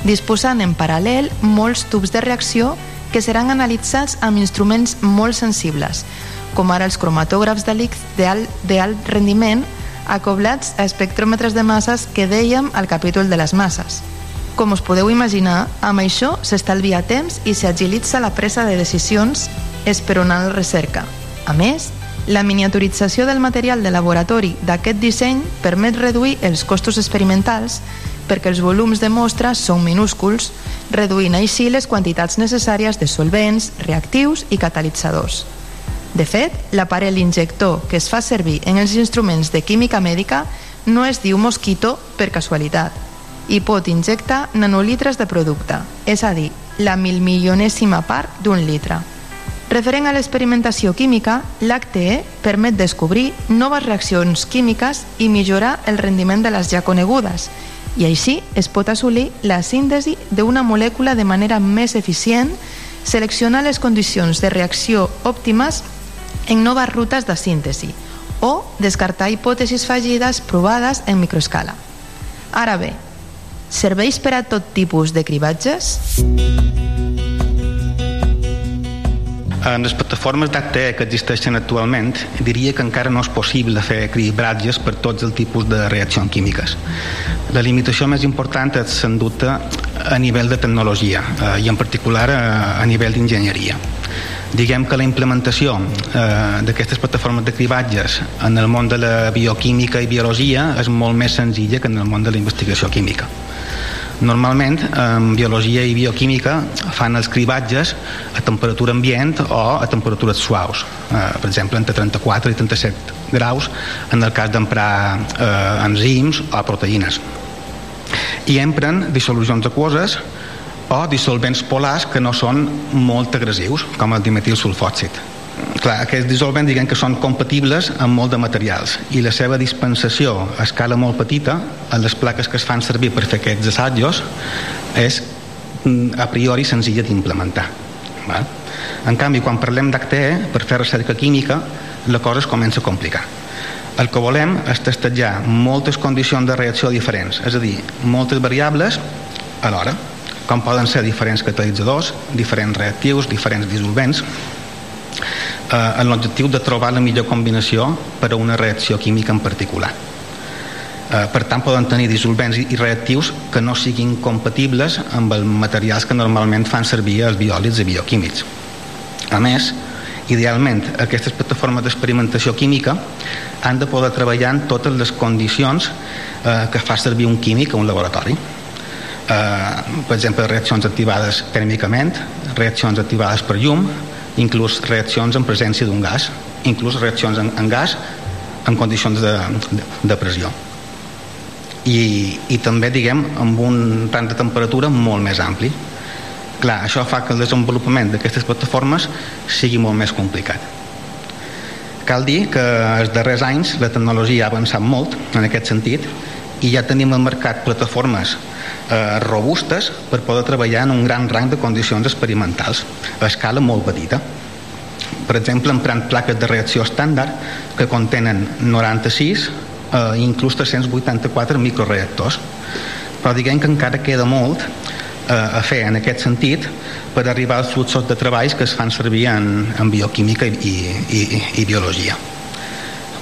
disposant en paral·lel molts tubs de reacció que seran analitzats amb instruments molt sensibles, com ara els cromatògrafs de d'alt rendiment acoblats a espectròmetres de masses que dèiem al capítol de les masses. Com us podeu imaginar, amb això s'estalvia temps i s'agilitza la presa de decisions esperonant la recerca. A més, la miniaturització del material de laboratori d'aquest disseny permet reduir els costos experimentals perquè els volums de mostres són minúsculs, reduint així les quantitats necessàries de solvents, reactius i catalitzadors. De fet, l'aparell injector que es fa servir en els instruments de química mèdica no es diu mosquito per casualitat i pot injectar nanolitres de producte, és a dir, la milmilionèsima part d'un litre. Referent a l'experimentació química, l'HTE permet descobrir noves reaccions químiques i millorar el rendiment de les ja conegudes, i així es pot assolir la síntesi d'una molècula de manera més eficient, seleccionar les condicions de reacció òptimes en noves rutes de síntesi o descartar hipòtesis fallides provades en microescala. Ara bé, serveix per a tot tipus de cribatges? En les plataformes d'HTE que existeixen actualment, diria que encara no és possible fer cribratges per tots els tipus de reaccions químiques. La limitació més important és, sens dubte, a nivell de tecnologia eh, i en particular a, a nivell d'enginyeria diguem que la implementació eh, d'aquestes plataformes de cribatges en el món de la bioquímica i biologia és molt més senzilla que en el món de la investigació química. Normalment, en biologia i bioquímica fan els cribatges a temperatura ambient o a temperatures suaus, eh, per exemple, entre 34 i 37 graus en el cas d'emprar eh, enzims o proteïnes. I empren dissolucions aquoses o dissolvents polars que no són molt agressius, com el dimetil sulfòxid. Clar, aquests dissolvents diguem que són compatibles amb molt de materials i la seva dispensació a escala molt petita en les plaques que es fan servir per fer aquests assajos és mm, a priori senzilla d'implementar. En canvi, quan parlem d'HTE, per fer recerca química, la cosa es comença a complicar. El que volem és testejar moltes condicions de reacció diferents, és a dir, moltes variables alhora com poden ser diferents catalitzadors, diferents reactius, diferents dissolvents, eh, en l'objectiu de trobar la millor combinació per a una reacció química en particular. Eh, per tant, poden tenir dissolvents i reactius que no siguin compatibles amb els materials que normalment fan servir els biòlits i bioquímics. A més, idealment, aquestes plataformes d'experimentació química han de poder treballar en totes les condicions eh, que fa servir un químic a un laboratori per exemple reaccions activades tèrmicament reaccions activades per llum inclús reaccions en presència d'un gas inclús reaccions en, en gas en condicions de, de, de pressió. I, i també diguem amb un rang de temperatura molt més ampli. Clar, això fa que el desenvolupament d'aquestes plataformes sigui molt més complicat. Cal dir que els darrers anys la tecnologia ha avançat molt en aquest sentit i ja tenim al mercat plataformes eh, robustes per poder treballar en un gran rang de condicions experimentals a escala molt petita. Per exemple emprant plaques de reacció estàndard que contenen 96 eh, inclús 384 microreactors. Però diguem que encara queda molt eh, a fer en aquest sentit per arribar als fluxos de treballs que es fan servir en, en bioquímica i, i, i, i biologia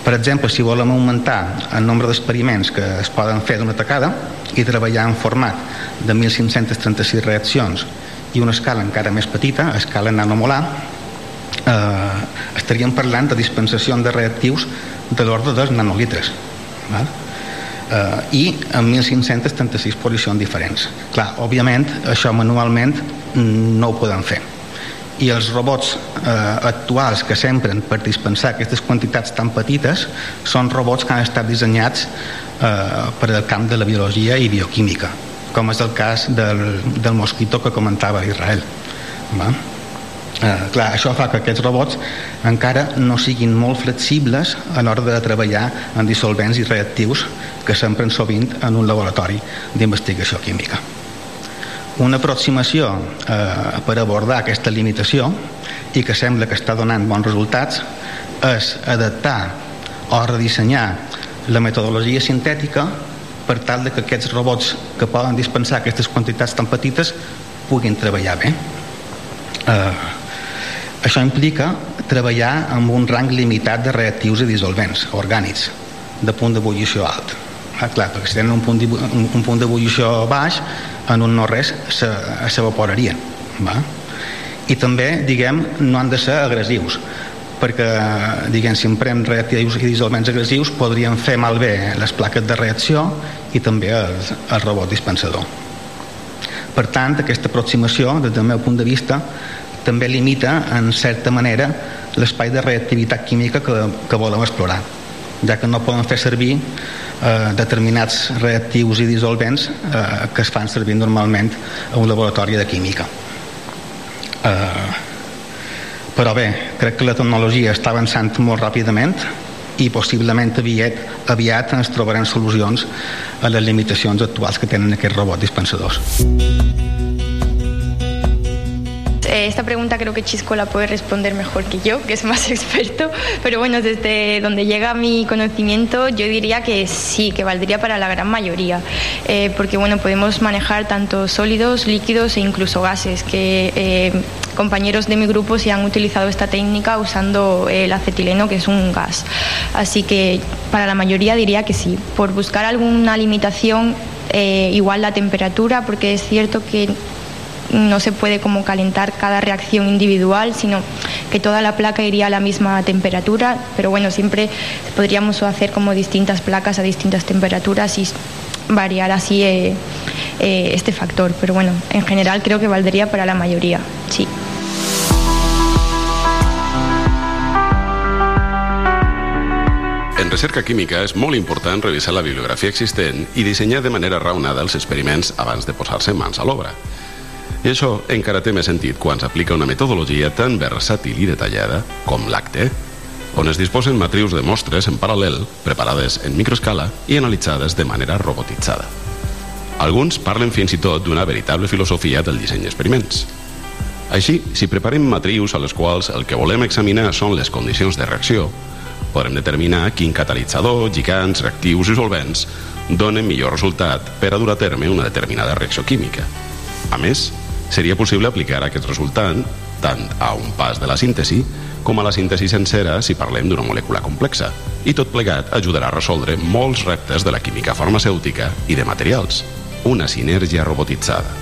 per exemple, si volem augmentar el nombre d'experiments que es poden fer d'una tacada i treballar en format de 1.536 reaccions i una escala encara més petita, escala nanomolar, eh, estaríem parlant de dispensació de reactius de l'ordre dels nanolitres. Val? Eh, I amb 1.536 posicions diferents. Clar, òbviament, això manualment no ho podem fer i els robots eh, actuals que s'empren per dispensar aquestes quantitats tan petites són robots que han estat dissenyats eh, per al camp de la biologia i bioquímica com és el cas del, del mosquito que comentava Israel va? Eh, clar, això fa que aquests robots encara no siguin molt flexibles a l'hora de treballar en dissolvents i reactius que s'empren sovint en un laboratori d'investigació química. Una aproximació eh, per abordar aquesta limitació i que sembla que està donant bons resultats és adaptar o redissenyar la metodologia sintètica per tal de que aquests robots que poden dispensar aquestes quantitats tan petites puguin treballar bé. Eh, això implica treballar amb un rang limitat de reactius i dissolvents orgànics de punt d'ebullició alt. Ah, clar, perquè si tenen un punt un, un punt d'ebullició baix, en un no res se- s'evaporarien. Va? I també, diguem, no han de ser agressius perquè, diguem, si emprem reactius i dissolvents agressius podrien fer malbé les plaques de reacció i també el, el robot dispensador. Per tant, aquesta aproximació, des del meu punt de vista, també limita, en certa manera, l'espai de reactivitat química que, que volem explorar, ja que no poden fer servir eh, determinats reactius i dissolvents eh, que es fan servir normalment a un laboratori de química. Eh, però bé, crec que la tecnologia està avançant molt ràpidament i possiblement aviat, aviat ens trobarem solucions a les limitacions actuals que tenen aquests robots dispensadors. Eh, Esta pregunta creo que Chisco la puede responder mejor que yo, que es más experto, pero bueno, desde donde llega mi conocimiento, yo diría que sí, que valdría para la gran mayoría, eh, porque bueno, podemos manejar tanto sólidos, líquidos e incluso gases, que eh, compañeros de mi grupo sí han utilizado esta técnica usando el acetileno, que es un gas. Así que para la mayoría diría que sí, por buscar alguna limitación, igual la temperatura, porque es cierto que no se puede como calentar cada reacción individual, sino que toda la placa iría a la misma temperatura, pero bueno, siempre podríamos hacer como distintas placas a distintas temperaturas y variar así eh, eh, este factor, pero bueno, en general creo que valdría para la mayoría, sí. En recerca química és molt important revisar la bibliografia existent i dissenyar de manera raonada els experiments abans de posar-se mans a l'obra. I això encara té més sentit quan s'aplica una metodologia tan versàtil i detallada com l'ACTE, on es disposen matrius de mostres en paral·lel, preparades en microescala i analitzades de manera robotitzada. Alguns parlen fins i tot d'una veritable filosofia del disseny d'experiments. Així, si preparem matrius a les quals el que volem examinar són les condicions de reacció, podrem determinar quin catalitzador, lligants, reactius i solvents donen millor resultat per a dur a terme una determinada reacció química. A més, seria possible aplicar aquest resultat tant a un pas de la síntesi com a la síntesi sencera si parlem d'una molècula complexa. I tot plegat ajudarà a resoldre molts reptes de la química farmacèutica i de materials. Una sinergia robotitzada.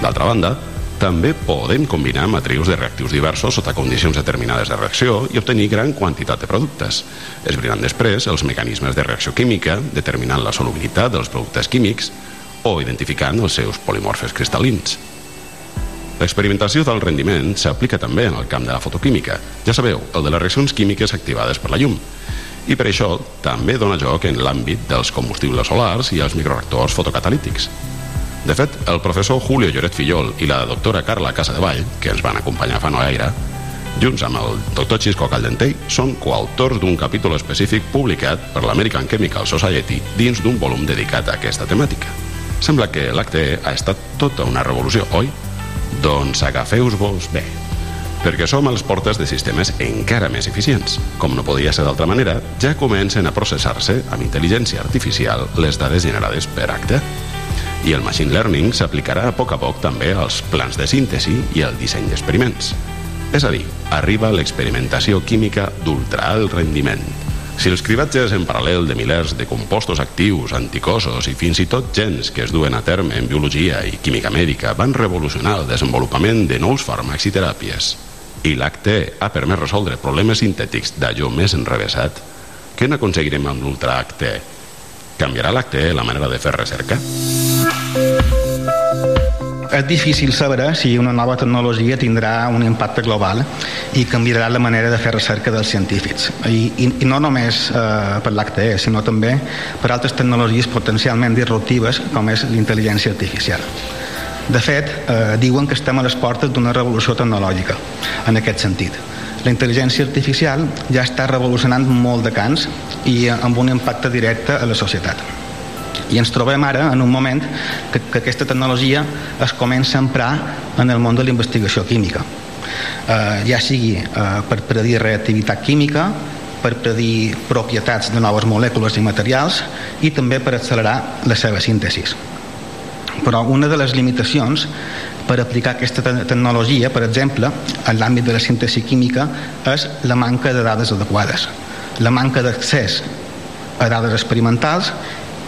D'altra banda, també podem combinar matrius de reactius diversos sota condicions determinades de reacció i obtenir gran quantitat de productes, esbrinant després els mecanismes de reacció química, determinant la solubilitat dels productes químics o identificant els seus polimorfes cristal·lins. L'experimentació del rendiment s'aplica també en el camp de la fotoquímica, ja sabeu, el de les reaccions químiques activades per la llum. I per això també dona joc en l'àmbit dels combustibles solars i els microreactors fotocatalítics. De fet, el professor Julio Lloret Fillol i la doctora Carla Casadevall, que ens van acompanyar fa no gaire, junts amb el doctor Xisco Caldentell, són coautors d'un capítol específic publicat per l'American Chemical Society dins d'un volum dedicat a aquesta temàtica. Sembla que l'ACTE ha estat tota una revolució, oi? Doncs agafeu-vos bé, perquè som als portes de sistemes encara més eficients. Com no podia ser d'altra manera, ja comencen a processar-se amb intel·ligència artificial les dades generades per ACTE. I el machine learning s'aplicarà a poc a poc també als plans de síntesi i al disseny d'experiments. És a dir, arriba l'experimentació química d'ultraalt rendiment. Si els cribatges en paral·lel de milers de compostos actius, anticossos i fins i tot gens que es duen a terme en biologia i química mèdica van revolucionar el desenvolupament de nous fàrmacs i teràpies, i l'ACTE ha permès resoldre problemes sintètics d'allò més enrevessat, què n'aconseguirem amb l'ultraacte? Canviarà l'ACTE la manera de fer recerca? És difícil saber si una nova tecnologia tindrà un impacte global i canviarà la manera de fer recerca dels científics. I, i, i no només eh, per l'HTE, sinó també per altres tecnologies potencialment disruptives com és l'intel·ligència artificial. De fet, eh, diuen que estem a les portes d'una revolució tecnològica en aquest sentit. La intel·ligència artificial ja està revolucionant molt de camps i amb un impacte directe a la societat. I ens trobem ara en un moment que, que aquesta tecnologia es comença a emprar en el món de la investigació química. Eh, ja sigui eh, per predir reactivitat química, per predir propietats de noves molècules i materials i també per accelerar la seva síntesis. Però una de les limitacions per aplicar aquesta te tecnologia, per exemple, en l'àmbit de la síntesi química, és la manca de dades adequades, la manca d'accés a dades experimentals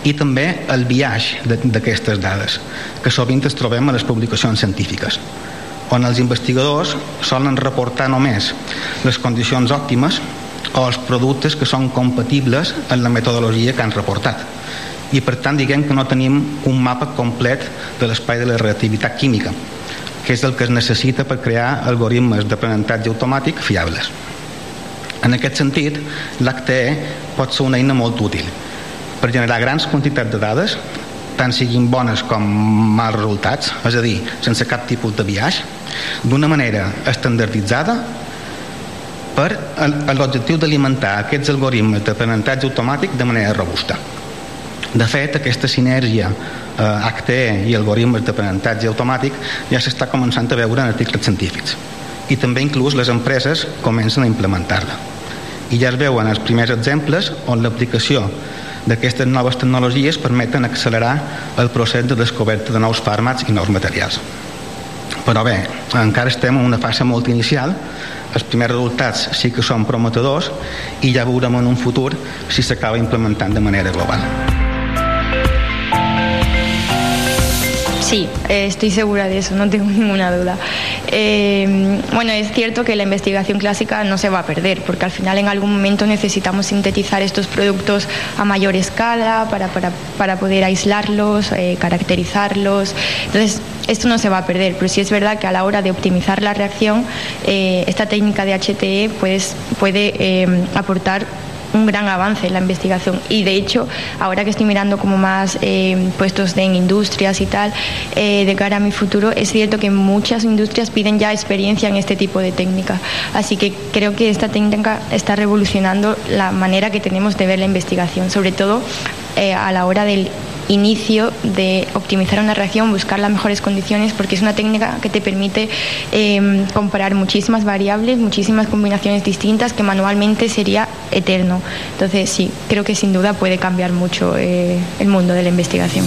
i també el biaix d'aquestes dades, que sovint es trobem a les publicacions científiques, on els investigadors solen reportar només les condicions òptimes o els productes que són compatibles amb la metodologia que han reportat. I per tant diguem que no tenim un mapa complet de l'espai de la reactivitat química, que és el que es necessita per crear algoritmes d'aprenentatge automàtic fiables. En aquest sentit, l'HTE pot ser una eina molt útil per generar grans quantitats de dades tant siguin bones com mals resultats, és a dir, sense cap tipus de biaix, d'una manera estandarditzada per l'objectiu d'alimentar aquests algoritmes d'aprenentatge automàtic de manera robusta. De fet, aquesta sinergia eh, HTE i algoritmes d'aprenentatge automàtic ja s'està començant a veure en articles científics i també inclús les empreses comencen a implementar-la. I ja es veuen els primers exemples on l'aplicació d'aquestes noves tecnologies permeten accelerar el procés de descoberta de nous fàrmacs i nous materials. Però bé, encara estem en una fase molt inicial, els primers resultats sí que són prometedors i ja veurem en un futur si s'acaba implementant de manera global. Sí, eh, estoy segura de eso, no tengo ninguna duda. Eh, bueno, es cierto que la investigación clásica no se va a perder, porque al final en algún momento necesitamos sintetizar estos productos a mayor escala para, para, para poder aislarlos, eh, caracterizarlos. Entonces, esto no se va a perder, pero sí es verdad que a la hora de optimizar la reacción, eh, esta técnica de HTE puede aportar un gran avance en la investigación. Y de hecho ahora que estoy mirando como más eh, puestos en industrias y tal eh, de cara a mi futuro es cierto que muchas industrias piden ya experiencia en este tipo de técnica. Así que creo que esta técnica está revolucionando la manera que tenemos de ver la investigación sobre todo eh, a la hora del inicio de optimizar una reacción, buscar las mejores condiciones, porque es una técnica que te permite eh, comparar muchísimas variables, muchísimas combinaciones distintas que manualmente sería eterno. Entonces sí, creo que sin duda puede cambiar mucho eh, el mundo de la investigación.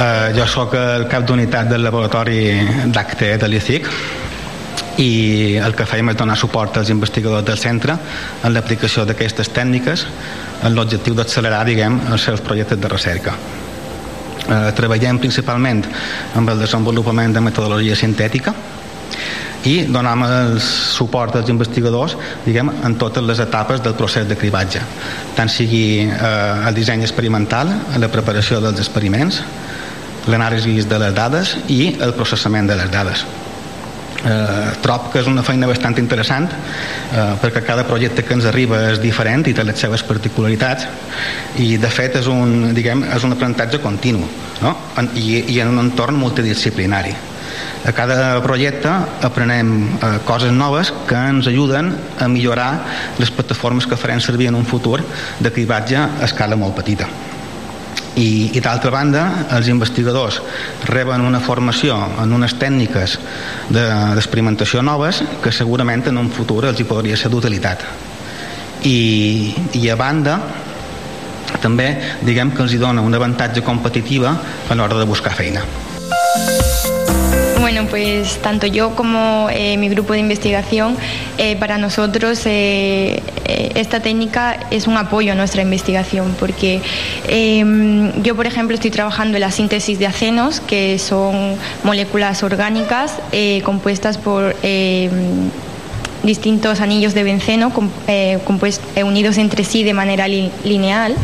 Uh, jo sóc el cap d'unitat del laboratori d'ACTE de l'ICIC i el que fèiem és donar suport als investigadors del centre en l'aplicació d'aquestes tècniques en l'objectiu d'accelerar diguem, els seus projectes de recerca. Eh, treballem principalment amb el desenvolupament de metodologia sintètica i donem el suport als investigadors diguem, en totes les etapes del procés de cribatge tant sigui eh, el disseny experimental la preparació dels experiments l'anàlisi de les dades i el processament de les dades eh, trob que és una feina bastant interessant eh, perquè cada projecte que ens arriba és diferent i té les seves particularitats i de fet és un, diguem, és un aprenentatge continu no? en, i, i en un entorn multidisciplinari a cada projecte aprenem eh, coses noves que ens ajuden a millorar les plataformes que farem servir en un futur de cribatge a escala molt petita i, i d'altra banda els investigadors reben una formació en unes tècniques d'experimentació de, noves que segurament en un futur els hi podria ser d'utilitat. I, i a banda també diguem que els hi dona un avantatge competitiva a l'hora de buscar feina Bueno, pues tanto yo como eh, mi grupo de investigación, eh, para nosotros eh, esta técnica es un apoyo a nuestra investigación, porque eh, yo, por ejemplo, estoy trabajando en la síntesis de acenos, que son moléculas orgánicas compuestas por distintos anillos de benceno eh, eh, unidos entre sí de manera li- lineal.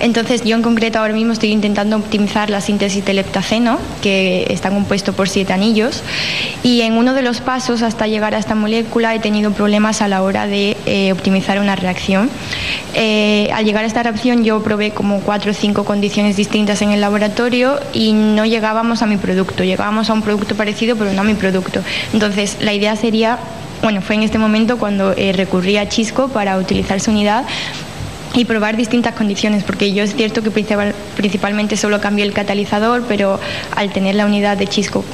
Entonces yo en concreto ahora mismo estoy intentando optimizar la síntesis del heptaceno, que está compuesto por siete anillos, y en uno de los pasos hasta llegar a esta molécula he tenido problemas a la hora de eh, optimizar una reacción. Al llegar a esta reacción yo probé como cuatro o cinco condiciones distintas en el laboratorio y no llegábamos a mi producto, llegábamos a un producto parecido pero no a mi producto. Entonces la idea sería, bueno, fue en este momento cuando eh, recurrí a Chisco para utilizar su unidad y probar distintas condiciones, porque yo es cierto que principal- principalmente solo cambié el catalizador, pero al tener la unidad de Chisco,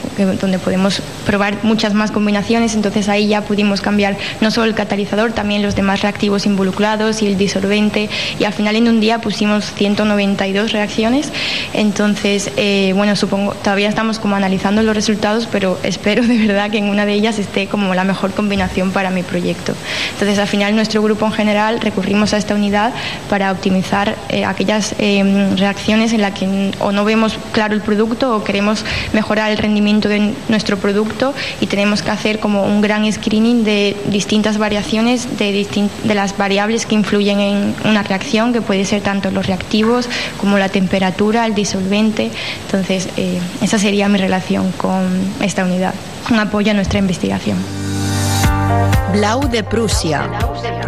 donde podemos probar muchas más combinaciones, entonces ahí ya pudimos cambiar no solo el catalizador, también los demás reactivos involucrados y el disolvente, y al final en un día pusimos 192 reacciones, entonces, eh, bueno, supongo, todavía estamos como analizando los resultados, pero espero de verdad que en una de ellas esté como la mejor combinación para mi proyecto. Entonces, al final nuestro grupo en general recurrimos a esta unidad para optimizar eh, aquellas eh, reacciones en las que o no vemos claro el producto o queremos mejorar el rendimiento de nuestro producto y tenemos que hacer como un gran screening de distintas variaciones de, las variables que influyen en una reacción, que puede ser tanto los reactivos como la temperatura, el disolvente. Entonces, eh, esa sería mi relación con esta unidad, un apoyo a nuestra investigación. Blau de Prússia,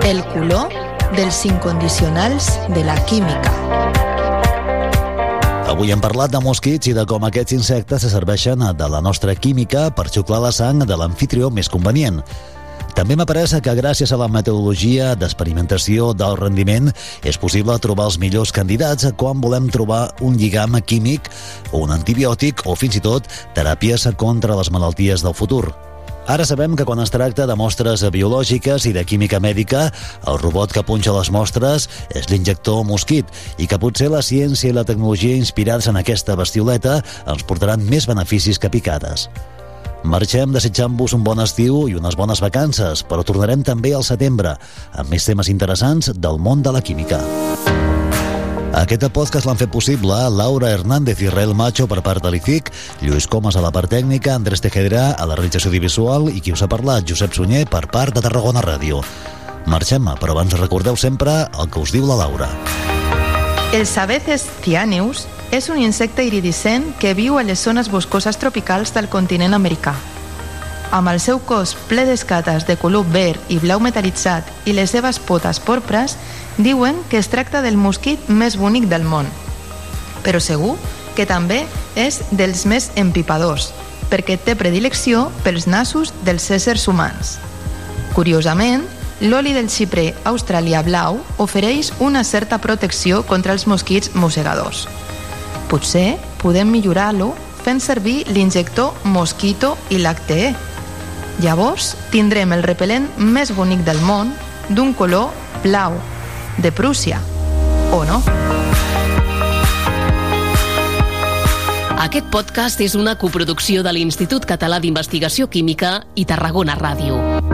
el color dels incondicionals de la química. Avui hem parlat de mosquits i de com aquests insectes se serveixen de la nostra química per xuclar la sang de l'anfitrió més convenient. També m'apareix que gràcies a la metodologia d'experimentació del rendiment és possible trobar els millors candidats quan volem trobar un lligam químic un antibiòtic o fins i tot teràpies contra les malalties del futur. Ara sabem que quan es tracta de mostres biològiques i de química mèdica, el robot que punxa les mostres és l'injector mosquit i que potser la ciència i la tecnologia inspirats en aquesta bestioleta ens portaran més beneficis que picades. Marxem desitjant-vos un bon estiu i unes bones vacances, però tornarem també al setembre amb més temes interessants del món de la química. Aquest podcast l'han fet possible Laura Hernández i Rael Macho per part de l'ICIC, Lluís Comas a la part tècnica, Andrés Tejedrà a la realització audiovisual i qui us ha parlat, Josep Sunyer, per part de Tarragona Ràdio. Marxem, però abans recordeu sempre el que us diu la Laura. El Sabeces cyaneus és un insecte iridiscent que viu a les zones boscoses tropicals del continent americà. Amb el seu cos ple d'escates de color verd i blau metal·litzat i les seves potes porpres, diuen que es tracta del mosquit més bonic del món. Però segur que també és dels més empipadors, perquè té predilecció pels nassos dels éssers humans. Curiosament, l'oli del xiprer australià blau ofereix una certa protecció contra els mosquits mossegadors. Potser podem millorar-lo fent servir l'injector Mosquito i Lactee. Llavors tindrem el repel·lent més bonic del món d'un color blau, de Prússia, o no? Aquest podcast és una coproducció de l'Institut Català d'Investigació Química i Tarragona Ràdio.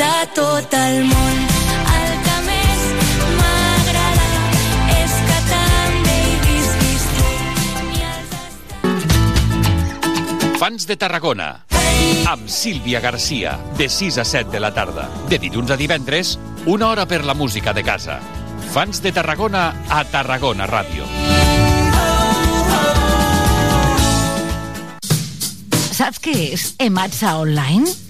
De tot el món. El que més m'agrada és que també hi visquis tu. Fans de Tarragona. Amb Sílvia Garcia, de 6 a 7 de la tarda. De dilluns a divendres, una hora per la música de casa. Fans de Tarragona a Tarragona Ràdio. Saps què és Ematsa Online?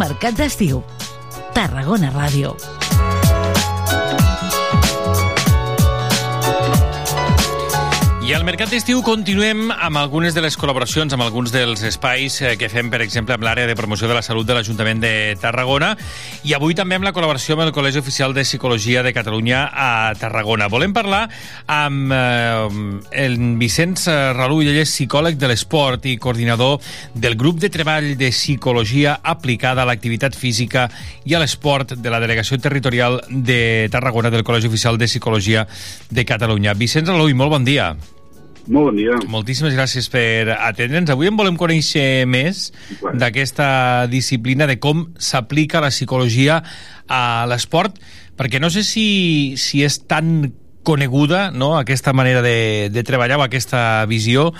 Mercat d'estiu. Tarragona Ràdio. I al Mercat d'Estiu continuem amb algunes de les col·laboracions, amb alguns dels espais eh, que fem, per exemple, amb l'àrea de promoció de la salut de l'Ajuntament de Tarragona i avui també amb la col·laboració amb el Col·legi Oficial de Psicologia de Catalunya a Tarragona. Volem parlar amb eh, el Vicenç Ralull, ell és psicòleg de l'esport i coordinador del grup de treball de psicologia aplicada a l'activitat física i a l'esport de la Delegació Territorial de Tarragona del Col·legi Oficial de Psicologia de Catalunya. Vicenç Ralull, molt bon dia. Molt bon dia. Moltíssimes gràcies per atendre'ns. Avui en volem conèixer més Bueno. d'aquesta disciplina, de com s'aplica la psicologia a l'esport, perquè no sé si, si és tan coneguda no, aquesta manera de, de treballar o aquesta visió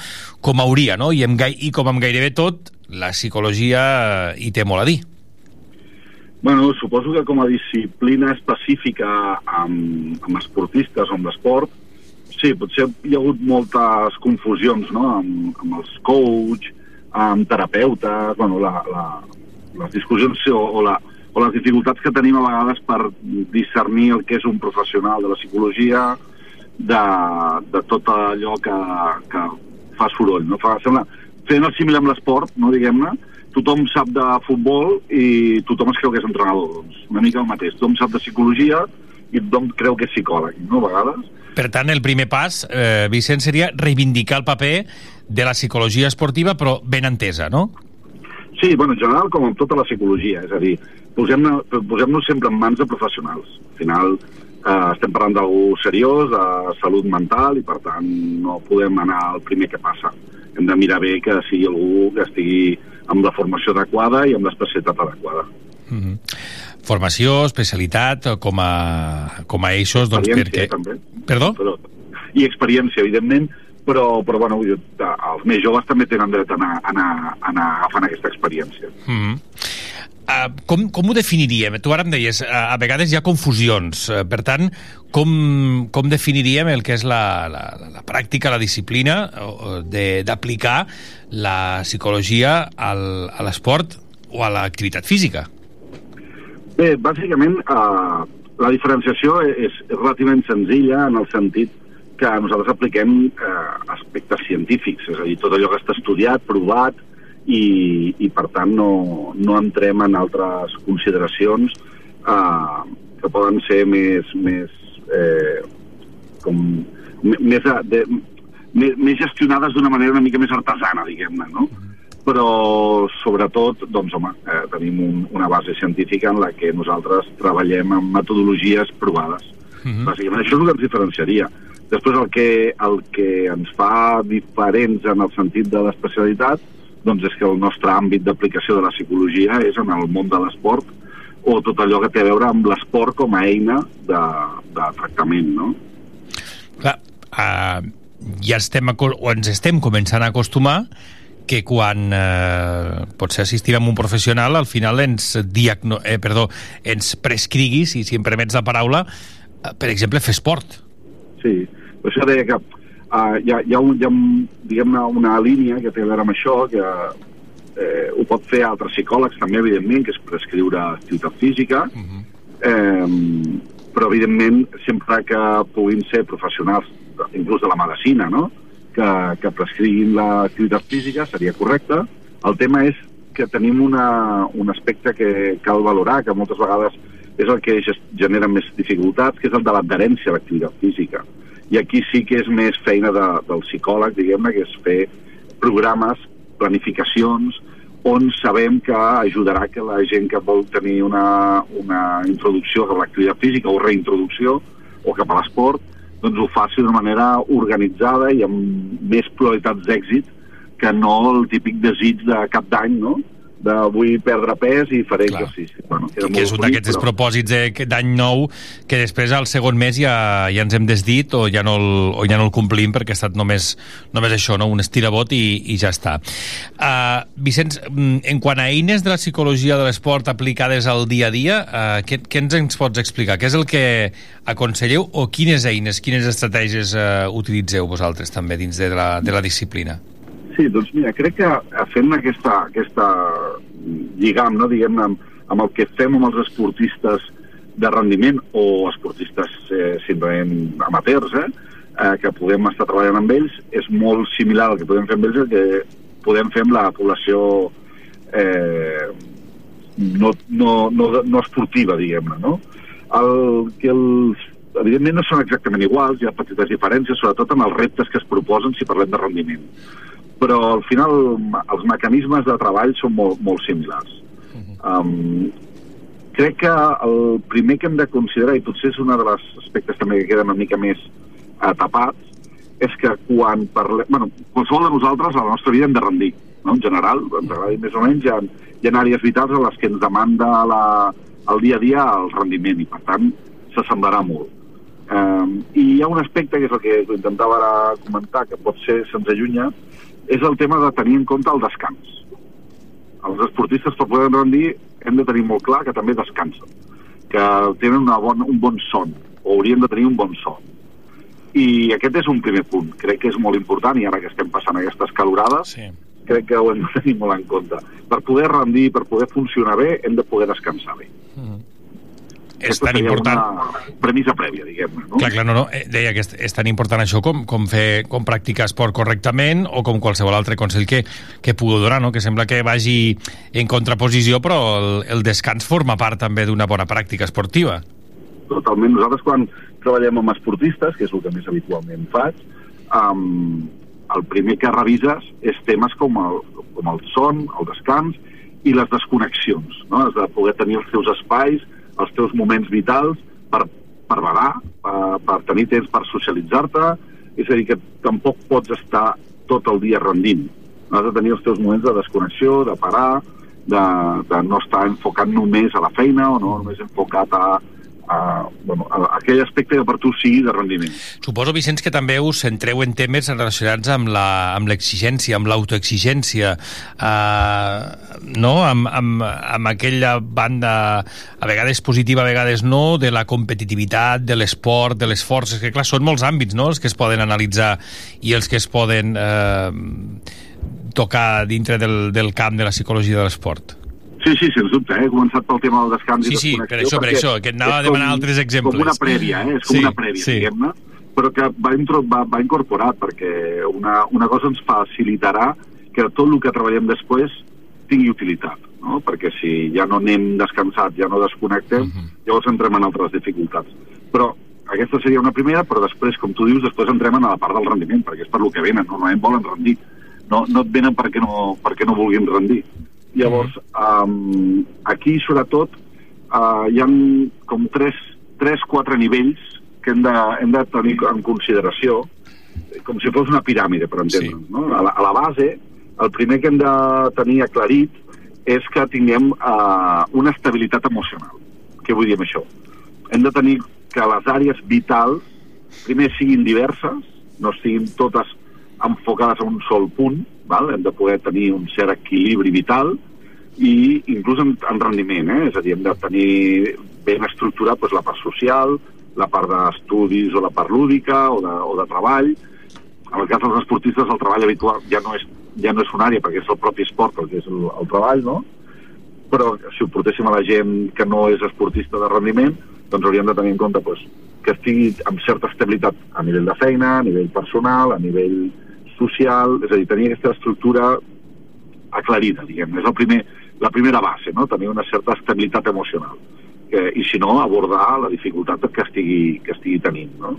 com hauria, no? I, amb I com amb gairebé tot, la psicologia hi té molt a dir. Bueno, suposo que com a disciplina específica amb, amb esportistes o amb l'esport, sí, potser hi ha hagut moltes confusions, no?, amb, amb els coach, amb terapeutes, bueno, la, la, les discussions o, o, la, o les dificultats que tenim a vegades per discernir el que és un professional de la psicologia de, de tot allò que, que fa soroll, no? Fa, sembla, fent el símil amb l'esport, no, diguem-ne, tothom sap de futbol i tothom es creu que és entrenador, doncs una mica el mateix. Tothom sap de psicologia i tothom creu que és psicòleg, no, a vegades. Per tant, el primer pas, eh, Vicent, seria reivindicar el paper de la psicologia esportiva, però ben entesa, no? Sí, bueno, en general, com amb tota la psicologia, és a dir, posem-nos posem sempre en mans de professionals. Al final, eh, estem parlant d'algú seriós, de salut mental, i per tant no podem anar al primer que passa. Hem de mirar bé que sigui algú que estigui amb la formació adequada i amb l'especialitat adequada. Mm -hmm. Formació, especialitat, com a, com a eixos, doncs, Experiència, perquè... també. Perdó? Però, I experiència, evidentment, però, però bueno, dir, els més joves també tenen dret a anar, a anar, a anar agafant aquesta experiència. Mm -hmm. Uh, com, com ho definiríem? Tu ara em deies, uh, a vegades hi ha confusions. Uh, per tant, com, com definiríem el que és la, la, la pràctica, la disciplina uh, de- d'aplicar la psicologia al, a l'esport o a l'activitat física? Bé, bàsicament, eh, la diferenciació és, és relativament senzilla en el sentit que nosaltres apliquem eh, aspectes científics, és a dir, tot allò que està estudiat, provat, i, i per tant no, no entrem en altres consideracions eh, que poden ser més, més eh, com, més, de, més, més gestionades d'una manera una mica més artesana, diguem-ne, no? Però sobretot doncs, home, eh, tenim un, una base científica en la que nosaltres treballem amb metodologies provades. Mhm. Bàsicament això és el que ens diferenciaria. Després el que, el que ens fa diferents en el sentit de l'especialitat doncs és que el nostre àmbit d'aplicació de la psicologia és en el món de l'esport o tot allò que té a veure amb l'esport com a eina de, de tractament, no? Clar, uh, ja estem, o ens estem començant a acostumar que quan eh, potser assistim a un professional al final ens diagno eh, perdó, ens prescrigui, si, si em permets la paraula, eh, per exemple, fer esport. Sí, per això deia que uh, hi, ha, hi, ha un, hi ha un, diguem-ne una línia que té a veure amb això, que eh, ho pot fer altres psicòlegs també, evidentment, que és prescriure activitat física, eh, però evidentment sempre que puguin ser professionals, inclús de la medicina, no? Que, que prescriguin l'activitat física seria correcte. El tema és que tenim una, un aspecte que cal valorar, que moltes vegades és el que genera més dificultats, que és el de l'adherència a l'activitat física. I aquí sí que és més feina de, del psicòleg, diguem-ne, que és fer programes, planificacions, on sabem que ajudarà que la gent que vol tenir una, una introducció a l'activitat física o reintroducció o cap a l'esport, doncs ho faci d'una manera organitzada i amb més probabilitats d'èxit que no el típic desig de cap d'any, no? De vull perdre pes i faré Clar. exercici. Bueno, I que és un d'aquests però- despropòsits de- d'any nou que després al segon mes ja, ja ens hem desdit o ja no el, o ja no el complim perquè ha estat només, només això, no? un estirabot i, i ja està. Uh, Vicenç, mm, en quant a eines de la psicologia de l'esport aplicades al dia a dia, uh, què, què ens, ens pots explicar? Què és el que aconselleu o quines eines, quines estratègies uh, utilitzeu vosaltres també dins de la, de la disciplina? Sí, doncs mira, crec que fent aquesta, aquesta lligam, no, diguem amb, amb el que fem amb els esportistes de rendiment o esportistes eh, simplement amateurs, eh, eh, que podem estar treballant amb ells, és molt similar al que podem fer amb ells el que podem fer amb la població eh, no, no, no, no esportiva, diguem-ne, no? El, que els, evidentment no són exactament iguals, hi ha petites diferències, sobretot en els reptes que es proposen si parlem de rendiment però al final els mecanismes de treball són molt, molt similars. Um, crec que el primer que hem de considerar, i potser és un dels aspectes també que queden una mica més uh, tapats, és que quan parlem... Bueno, qualsevol de nosaltres a la nostra vida hem de rendir, no? en general, ens agradi més o menys, hi ha, hi ha àrees vitals a les que ens demanda la, el dia a dia el rendiment, i per tant s'assemblarà molt. Um, I hi ha un aspecte, que és el que intentava ara comentar, que pot ser se'ns allunya, és el tema de tenir en compte el descans. Els esportistes per poder rendir hem de tenir molt clar que també descansen, que tenen una bona, un bon son, o haurien de tenir un bon son. I aquest és un primer punt, crec que és molt important, i ara que estem passant aquestes calorades, sí. crec que ho hem de tenir molt en compte. Per poder rendir, per poder funcionar bé, hem de poder descansar bé. És Aquesta tan important... Premissa prèvia, diguem-ne. No? Clar, clar, no, no. Eh, Deia que és, és tan important això com, com, fer, com practicar esport correctament o com qualsevol altre consell que, que pugueu donar, no? que sembla que vagi en contraposició, però el, el descans forma part també d'una bona pràctica esportiva. Totalment. Nosaltres quan treballem amb esportistes, que és el que més habitualment faig, um, el primer que revises és temes com el, com el son, el descans i les desconnexions. No? Has de poder tenir els teus espais, els teus moments vitals per, per badar, per, per tenir temps per socialitzar-te, és a dir, que tampoc pots estar tot el dia rendint. Has de tenir els teus moments de desconnexió, de parar, de, de no estar enfocat només a la feina o no només enfocat a, a, bueno, a aquell aspecte que per tu sigui de rendiment. Suposo, Vicenç, que també us centreu en temes relacionats amb l'exigència, amb l'autoexigència, eh, no? Amb, amb, amb aquella banda, a vegades positiva, a vegades no, de la competitivitat, de l'esport, de les forces, que clar, són molts àmbits, no?, els que es poden analitzar i els que es poden eh, tocar dintre del, del camp de la psicologia de l'esport. Sí, sí, sens dubte, eh? he començat pel tema del descans Sí, i sí, desconnexió, per això, per això, que anava és a demanar altres exemples. Com una prèvia, eh? és com Sí, una prèvia, sí. diguem-ne, però que va, intro, va, va incorporar, perquè una, una cosa ens facilitarà que tot el que treballem després tingui utilitat, no? perquè si ja no anem descansats, ja no desconnectem, llavors entrem en altres dificultats. Però aquesta seria una primera, però després, com tu dius, després entrem en la part del rendiment, perquè és per lo que venen, normalment volen rendir. No, no et venen perquè no, perquè no vulguin rendir. Llavors, um, aquí, sobretot, uh, hi ha com tres, tres, quatre nivells que hem de, hem de tenir en consideració, com si fos una piràmide, per entendre'ns. Sí. No? A, la, a la base, el primer que hem de tenir aclarit és que tinguem uh, una estabilitat emocional. Què vull dir amb això? Hem de tenir que les àrees vitals primer siguin diverses, no siguin totes enfocades a un sol punt, val? hem de poder tenir un cert equilibri vital i inclús en, en rendiment, eh? és a dir, hem de tenir ben estructurat doncs, la part social, la part d'estudis o la part lúdica o de, o de treball. En el cas dels esportistes el treball habitual ja no és, ja no és una àrea perquè és el propi esport el que és el, el treball, no? però si ho portéssim a la gent que no és esportista de rendiment, doncs hauríem de tenir en compte doncs, que estigui amb certa estabilitat a nivell de feina, a nivell personal, a nivell social, és a dir, tenir aquesta estructura aclarida, diguem és el primer, la primera base, no? tenir una certa estabilitat emocional. Que, I si no, abordar la dificultat que estigui, que estigui tenint. No?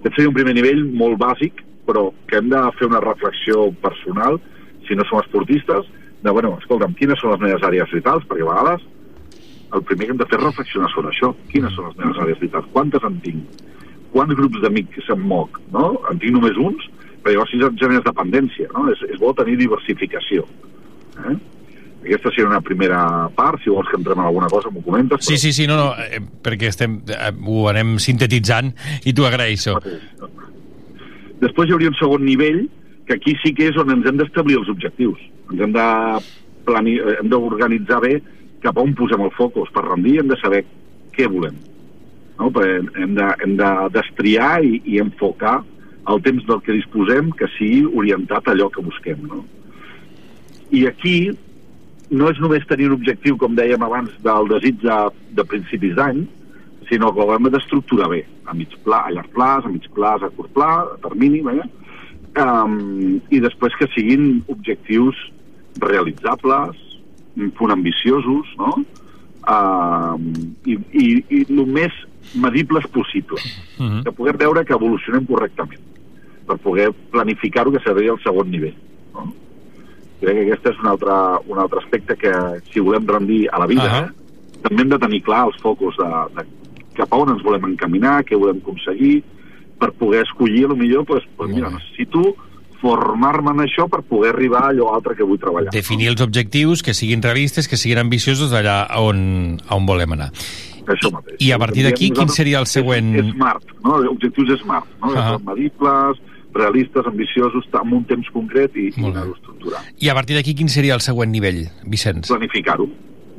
Aquest seria un primer nivell molt bàsic, però que hem de fer una reflexió personal, si no som esportistes, de, bueno, escolta'm, quines són les meves àrees vitals? Perquè a vegades el primer que hem de fer és reflexionar sobre això. Quines són les meves àrees vitals? Quantes en tinc? Quants grups d'amics se'm moc? No? En tinc només uns? Però llavors si generes dependència, no? És, és bo tenir diversificació. Eh? Aquesta seria una primera part, si vols que entrem en alguna cosa m'ho comentes. Sí, sí, sí, no, no, eh, perquè estem, eh, ho anem sintetitzant i t'ho agraeixo. Després hi hauria un segon nivell, que aquí sí que és on ens hem d'establir els objectius. Ens hem de plani... eh, hem d'organitzar bé cap a on posem el focus. Per rendir hem de saber què volem. No? Perquè hem de, hem de destriar i, i enfocar el temps del que disposem que sigui orientat a allò que busquem. No? I aquí no és només tenir un objectiu, com dèiem abans, del desig de, de principis d'any, sinó que ho hem d'estructurar bé, a mig pla, a llarg plaç, a mig plaç, a curt pla, a termini, bé? Um, i després que siguin objectius realitzables, un punt ambiciosos, no? Um, i, i, I el més medibles possible, Mm -hmm. que puguem veure que evolucionem correctament, per poder planificar-ho, que seria el segon nivell. No? Crec que aquest és un altre, un altre aspecte que, si volem rendir a la vida, uh -huh. també hem de tenir clar els focus de, de cap a on ens volem encaminar, què volem aconseguir, per poder escollir, millor, pues, pues mira, necessito formar-me en això per poder arribar a allò altre que vull treballar. Definir els objectius, que siguin realistes, que siguin ambiciosos allà on, on volem anar. Això mateix. I a partir d'aquí, quin seria el següent... És smart, no? Objectius smart, no? Uh -huh. Medibles, realistes, ambiciosos, amb un temps concret i, i anar-ho estructurar. I a partir d'aquí, quin seria el següent nivell, Vicenç? Planificar-ho.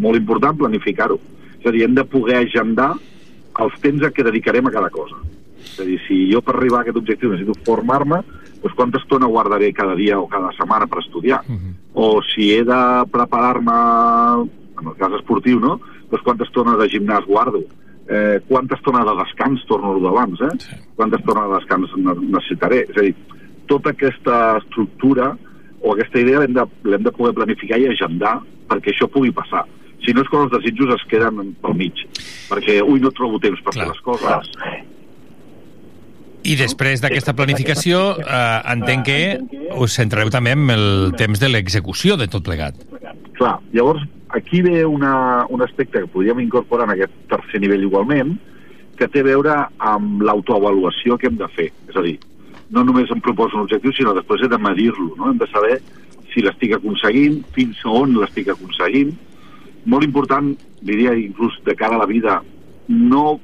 Molt important, planificar-ho. És a dir, hem de poder agendar els temps a què dedicarem a cada cosa. És a dir, si jo per arribar a aquest objectiu necessito formar-me, doncs quanta estona guardaré cada dia o cada setmana per estudiar? Uh -huh. O si he de preparar-me, en el cas esportiu, no? Doncs quanta estona de gimnàs guardo? Eh, quanta estona de descans, torno a d'abans, eh? Sí. Quanta estona de descans ne- necessitaré? És a dir, tota aquesta estructura o aquesta idea l'hem de, l'hem de poder planificar i agendar perquè això pugui passar. Si no és quan els desitjos es queden pel mig, perquè, ui, no trobo temps per fer les coses. I després d'aquesta planificació, eh, entenc que us centrareu també en el temps de l'execució de tot plegat. Clar, llavors aquí ve una, un aspecte que podríem incorporar en aquest tercer nivell igualment, que té a veure amb l'autoavaluació que hem de fer. És a dir, no només em proposo un objectiu, sinó després he de medir-lo, no? Hem de saber si l'estic aconseguint, fins a on l'estic aconseguint. Molt important, diria inclús de cara a la vida, no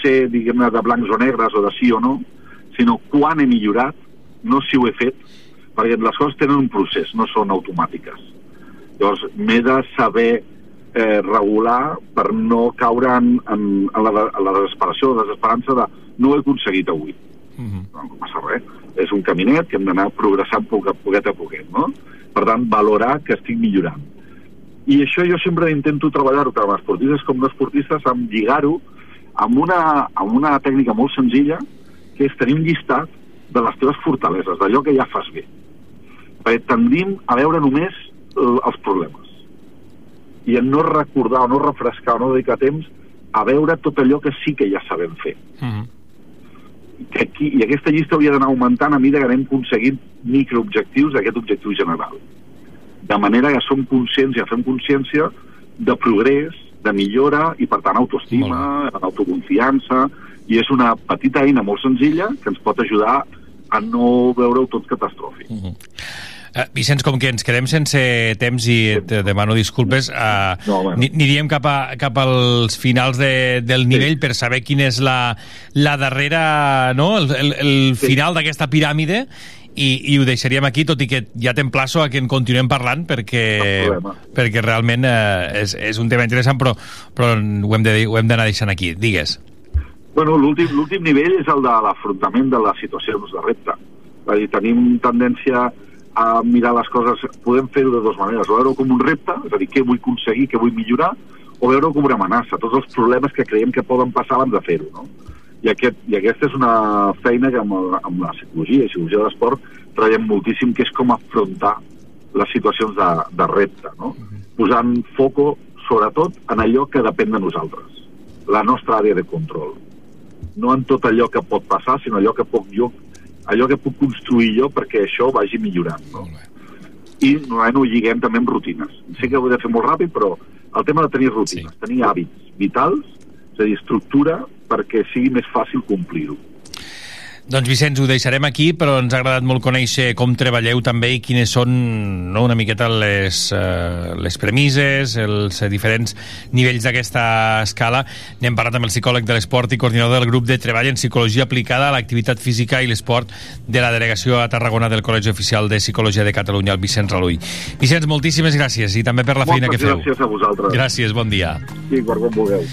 ser, diguem-ne, de blancs o negres o de sí o no, sinó quan he millorat, no si ho he fet, perquè les coses tenen un procés, no són automàtiques. Llavors, m'he de saber eh, regular per no caure en, en, en, la, en la desesperació, la desesperança de no ho he aconseguit avui. No, no passa res. És un caminet que hem d'anar progressant poc a poquet a poquet, no? Per tant, valorar que estic millorant. I això jo sempre intento treballar-ho tant amb esportistes com no esportistes, amb lligar-ho amb una, amb una tècnica molt senzilla, que és tenir un llistat de les teves fortaleses, d'allò que ja fas bé. Perquè tendim a veure només els problemes i a no recordar o no refrescar o no dedicar temps a veure tot allò que sí que ja sabem fer. Que aquí, I aquesta llista hauria d'anar augmentant a mesura que anem aconseguint microobjectius d'aquest objectiu general. De manera que som conscients i fem consciència de progrés, de millora i, per tant, autoestima, autoconfiança, i és una petita eina molt senzilla que ens pot ajudar a no veure-ho tot catastròfic. Uh, Vicenç, com que ens quedem sense temps i et demano disculpes, uh, No, bueno. aniríem cap, a, cap als finals de, del nivell per saber quina és la, la darrera, no? el, el, el final d'aquesta piràmide i, i ho deixaríem aquí, tot i que ja t'emplaço a que en continuem parlant perquè, perquè realment eh, és, és un tema interessant, però, però ho hem de- d'anar deixant aquí. Digues. Bueno, l'últim l'últim nivell és el de l'afrontament de les situacions de repte. És dir, tenim tendència a mirar les coses, podem fer-ho de dues maneres, o veure-ho com un repte, és a dir, què vull aconseguir, què vull millorar, o veure-ho com una amenaça, tots els problemes que creiem que poden passar abans de fer-ho, no? I, aquest, I aquesta és una feina que amb, el- amb la psicologia i psicologia de l'esport treballem moltíssim, que és com afrontar les situacions de, de repte, no? Posant foco, sobretot, en allò que depèn de nosaltres, la nostra àrea de control. no en tot allò que pot passar, sinó allò que puc jo, allò que puc construir jo perquè això vagi millorant. No? I normalment ho lliguem també amb rutines. Sé que ho he de fer molt ràpid, però el tema de tenir rutines, sí. tenir hàbits vitals, és a dir, estructura, perquè sigui més fàcil complir-ho. Doncs Vicenç, ho deixarem aquí, però ens ha agradat molt conèixer com treballeu també i quines són no, una miqueta les, uh, les premisses, els diferents nivells d'aquesta escala. N'hem parlat amb el psicòleg de l'esport i coordinador del grup de treball en psicologia aplicada a l'activitat física i l'esport de la delegació a Tarragona del Col·legi Oficial de Psicologia de Catalunya, el Vicenç Ralull. Vicenç, moltíssimes gràcies i també per la Moltes feina que feu. gràcies a vosaltres. Gràcies, bon dia. Sí, per quan vulgueu.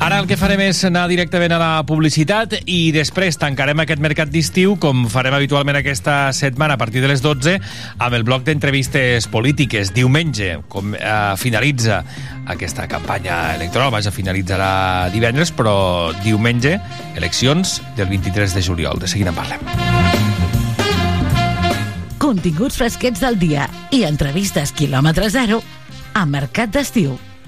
Ara el que farem és anar directament a la publicitat i després tancarem aquest mercat d'estiu, com farem habitualment aquesta setmana a partir de les 12, amb el bloc d'entrevistes polítiques. Diumenge com, eh, finalitza aquesta campanya electoral, vaja, finalitzarà divendres, però diumenge, eleccions del 23 de juliol. De seguida en parlem. Continguts fresquets del dia i entrevistes quilòmetre zero a Mercat d'Estiu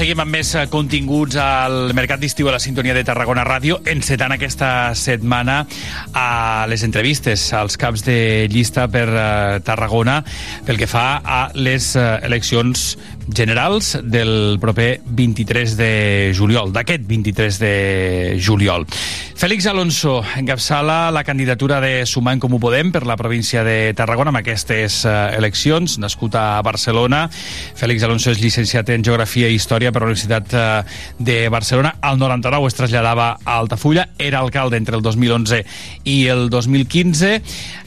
seguim amb més eh, continguts al Mercat d'Estiu a la sintonia de Tarragona Ràdio, encetant aquesta setmana a les entrevistes als caps de llista per eh, Tarragona pel que fa a les eh, eleccions generals del proper 23 de juliol, d'aquest 23 de juliol. Fèlix Alonso encapçala la candidatura de Sumar en Comú Podem per la província de Tarragona amb aquestes eh, eleccions, nascut a Barcelona. Fèlix Alonso és llicenciat en Geografia i Història per la Universitat eh, de Barcelona. Al 99 es traslladava a Altafulla, era alcalde entre el 2011 i el 2015.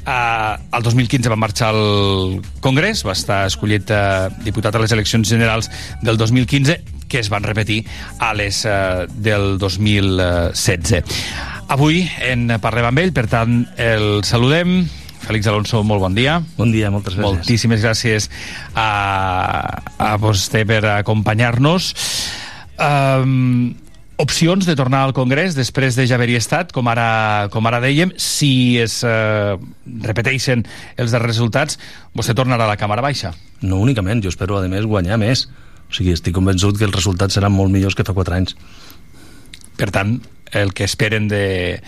Uh, el 2015 va marxar al Congrés, va estar escollit uh, diputat a les eleccions generals del 2015, que es van repetir a les uh, del 2016. Avui en parlem amb ell, per tant, el saludem. Fèlix Alonso, molt bon dia. Bon dia, moltes gràcies. Moltíssimes gràcies a, a vostè per acompanyar-nos. Um, opcions de tornar al Congrés després de ja haver-hi estat, com ara, com ara dèiem, si es eh, repeteixen els darrers resultats, vostè tornarà a la Càmera Baixa. No únicament, jo espero, a més, guanyar més. O sigui, estic convençut que els resultats seran molt millors que fa 4 anys. Per tant, el que esperen de-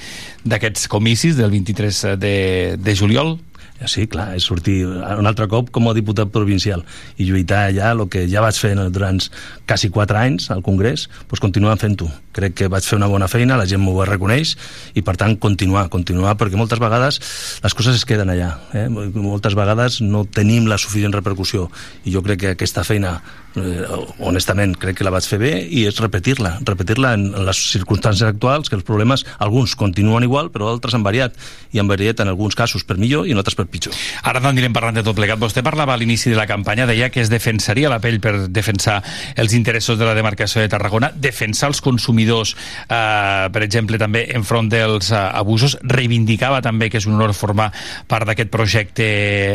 d'aquests comicis del 23 de, de juliol, Sí, clar, és sortir un altre cop com a diputat provincial i lluitar allà el que ja vaig fer durant quasi quatre anys al Congrés, doncs continuar fent-ho. Crec que vaig fer una bona feina, la gent m'ho reconeix i per tant continuar, continuar, perquè moltes vegades les coses es queden allà. Eh? Moltes vegades no tenim la suficient repercussió i jo crec que aquesta feina eh, honestament crec que la vaig fer bé i és repetir-la, repetir-la en, les circumstàncies actuals, que els problemes alguns continuen igual, però altres han variat i han variat en alguns casos per millor i en altres per pitjor. Ara no anirem parlant de tot plegat. Vostè parlava a l'inici de la campanya, deia que es defensaria la pell per defensar els interessos de la demarcació de Tarragona, defensar els consumidors, eh, per exemple, també enfront dels eh, abusos, reivindicava també que és un honor formar part d'aquest projecte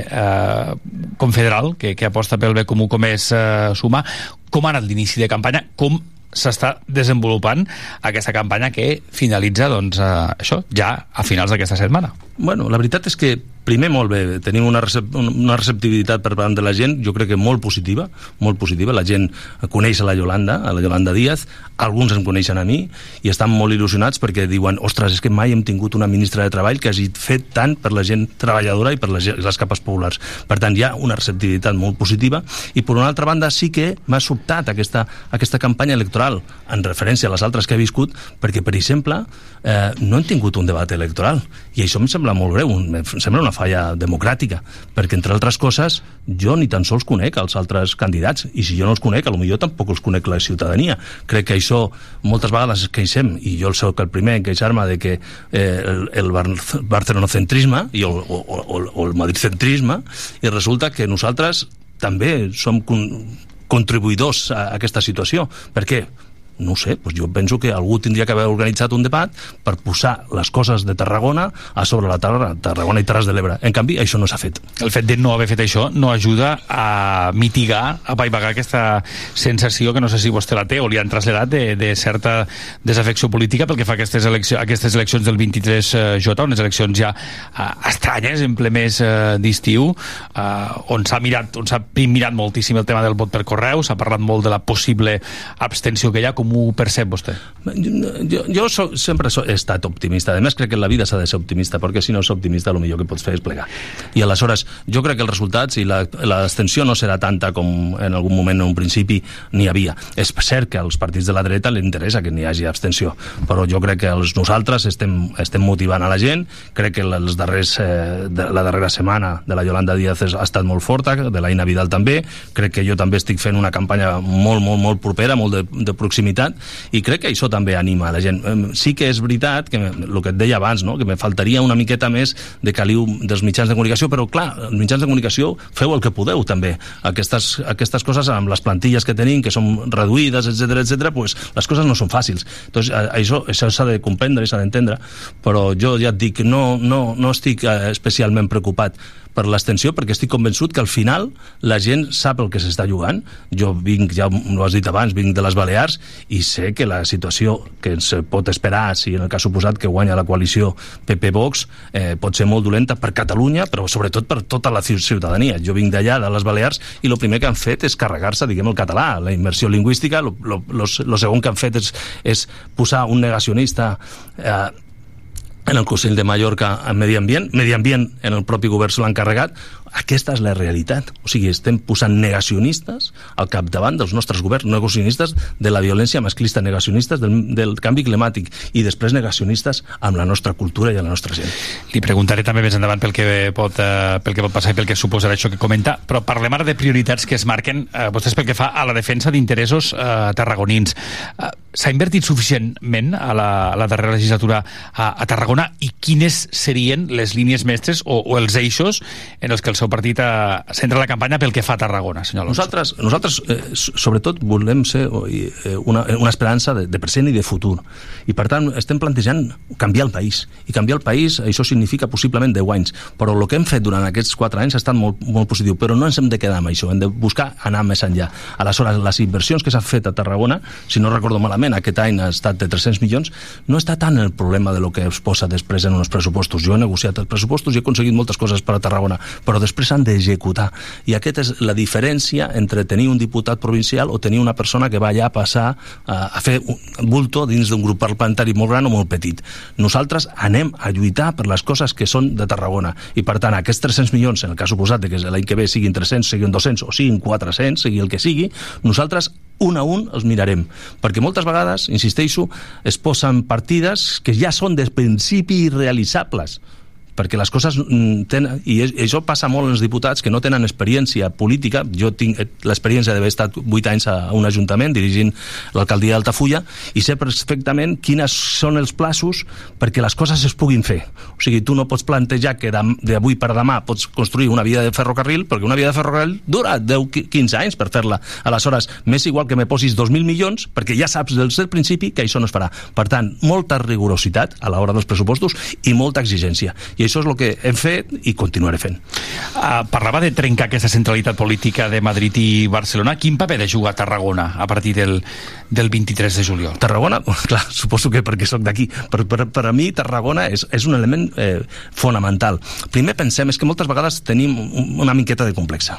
eh, confederal que, que aposta pel bé comú com és eh. Com ha anat l'inici de campanya? Com s'està desenvolupant aquesta campanya que finalitza doncs, eh, això ja a finals d'aquesta setmana? Bueno, la veritat és que primer molt bé, tenim una, recep una receptivitat per part de la gent, jo crec que molt positiva, molt positiva, la gent coneix a la Yolanda, a la Yolanda Díaz, alguns em coneixen a mi i estan molt il·lusionats perquè diuen, ostres, és que mai hem tingut una ministra de Treball que hagi fet tant per la gent treballadora i per les, les capes populars. Per tant, hi ha una receptivitat molt positiva i per una altra banda sí que m'ha sobtat aquesta, aquesta campanya electoral en referència a les altres que he viscut perquè, per exemple, eh, no hem tingut un debat electoral i això em sembla molt greu, em sembla una falla democràtica, perquè entre altres coses jo ni tan sols conec els altres candidats, i si jo no els conec, a lo millor tampoc els conec la ciutadania. Crec que això moltes vegades es queixem, i jo soc el primer en queixar-me de que eh, el, el bar barcelonocentrisme i el, o, o, o el madridcentrisme, i resulta que nosaltres també som con contribuïdors a aquesta situació. Per què? No sé, doncs jo penso que algú tindria que haver organitzat un debat per posar les coses de Tarragona a sobre la Tarragona, Tarragona i Terres de l'Ebre. En canvi, això no s'ha fet. El fet de no haver fet això no ajuda a mitigar, a paivagar aquesta sensació que no sé si vostè la té o li han traslladat de, de certa desafecció política pel que fa a aquestes, eleccions, aquestes eleccions del 23J, unes eleccions ja uh, estranyes, en ple mes uh, d'estiu, uh, on s'ha mirat, on s'ha mirat moltíssim el tema del vot per correu, s'ha parlat molt de la possible abstenció que hi ha, com ho percep vostè? Jo, jo so, sempre so, he estat optimista. A més, crec que en la vida s'ha de ser optimista, perquè si no ets optimista, el millor que pots fer és plegar. I aleshores, jo crec que els resultats i l'extensió no serà tanta com en algun moment en un principi n'hi havia. És cert que als partits de la dreta li interessa que n'hi hagi abstenció, però jo crec que els, nosaltres estem, estem motivant a la gent, crec que els darrers, eh, de, la darrera setmana de la Yolanda Díaz ha estat molt forta, de la Ina Vidal també, crec que jo també estic fent una campanya molt, molt, molt propera, molt de, de proximitat, i crec que això també anima la gent. Sí que és veritat, que el que et deia abans, no? que me faltaria una miqueta més de caliu dels mitjans de comunicació, però clar, els mitjans de comunicació feu el que podeu també. Aquestes, aquestes coses amb les plantilles que tenim, que són reduïdes, etc etc, pues, les coses no són fàcils. Entonces, això això s'ha de comprendre i s'ha d'entendre, però jo ja et dic, no, no, no estic eh, especialment preocupat per l'extensió, perquè estic convençut que al final la gent sap el que s'està jugant. Jo vinc, ja ho has dit abans, vinc de les Balears i sé que la situació que ens pot esperar, si en el cas suposat que guanya la coalició PP-Vox, eh, pot ser molt dolenta per Catalunya, però sobretot per tota la ciutadania. Jo vinc d'allà, de les Balears, i el primer que han fet és carregar-se, diguem, el català, la immersió lingüística, el segon que han fet és, és posar un negacionista eh, en el Consell de Mallorca en Medi Ambient, Medi Ambient en el propi govern se l'ha encarregat, aquesta és la realitat. O sigui, estem posant negacionistes al capdavant dels nostres governs, negacionistes de la violència masclista, negacionistes del, del canvi climàtic i després negacionistes amb la nostra cultura i amb la nostra gent. Li preguntaré també més endavant pel que pot, eh, pel que pot passar i pel que suposarà això que comenta, però parlem ara de prioritats que es marquen eh, vostès pel que fa a la defensa d'interessos eh, tarragonins. Eh, S'ha invertit suficientment a la, a la darrera legislatura a, a Tarragona i quines serien les línies mestres o, o els eixos en els que el seu partit eh, centra la campanya pel que fa a Tarragona, senyor Alonso? Nosaltres, nosaltres eh, sobretot, volem ser eh, una, una esperança de, de present i de futur. I, per tant, estem plantejant canviar el país. I canviar el país, això significa possiblement 10 anys. Però el que hem fet durant aquests 4 anys ha estat molt, molt positiu. Però no ens hem de quedar amb això, hem de buscar anar més enllà. Aleshores, les inversions que s'han fet a Tarragona, si no recordo malament, malament, aquest any ha estat de 300 milions, no està tant el problema de lo que es posa després en uns pressupostos. Jo he negociat els pressupostos i he aconseguit moltes coses per a Tarragona, però després s'han d'executar. I aquesta és la diferència entre tenir un diputat provincial o tenir una persona que va allà a passar a, a fer un bulto dins d'un grup parlamentari molt gran o molt petit. Nosaltres anem a lluitar per les coses que són de Tarragona i per tant aquests 300 milions, en el cas suposat de que l'any que ve siguin 300, siguin 200 o siguin 400, sigui el que sigui, nosaltres un a un els mirarem, perquè moltes vegades, insisteixo, es posen partides que ja són de principi irrealitzables perquè les coses mm, tenen, i això passa molt als diputats que no tenen experiència política, jo tinc eh, l'experiència d'haver estat 8 anys a un ajuntament dirigint l'alcaldia d'Altafulla i sé perfectament quines són els plaços perquè les coses es puguin fer. O sigui, tu no pots plantejar que d'avui per demà pots construir una via de ferrocarril perquè una via de ferrocarril dura 10-15 anys per fer-la. Aleshores, m'és igual que me posis 2.000 milions perquè ja saps des del principi que això no es farà. Per tant, molta rigorositat a l'hora dels pressupostos i molta exigència. I això és el que hem fet i continuaré fent Uh, parlava de trencar aquesta centralitat política de Madrid i Barcelona. Quin paper de jugar Tarragona a partir del, del 23 de juliol? Tarragona, clar, suposo que perquè sóc d'aquí, però per, per a mi Tarragona és, és un element eh, fonamental. Primer pensem, és que moltes vegades tenim un- una miqueta de complexa.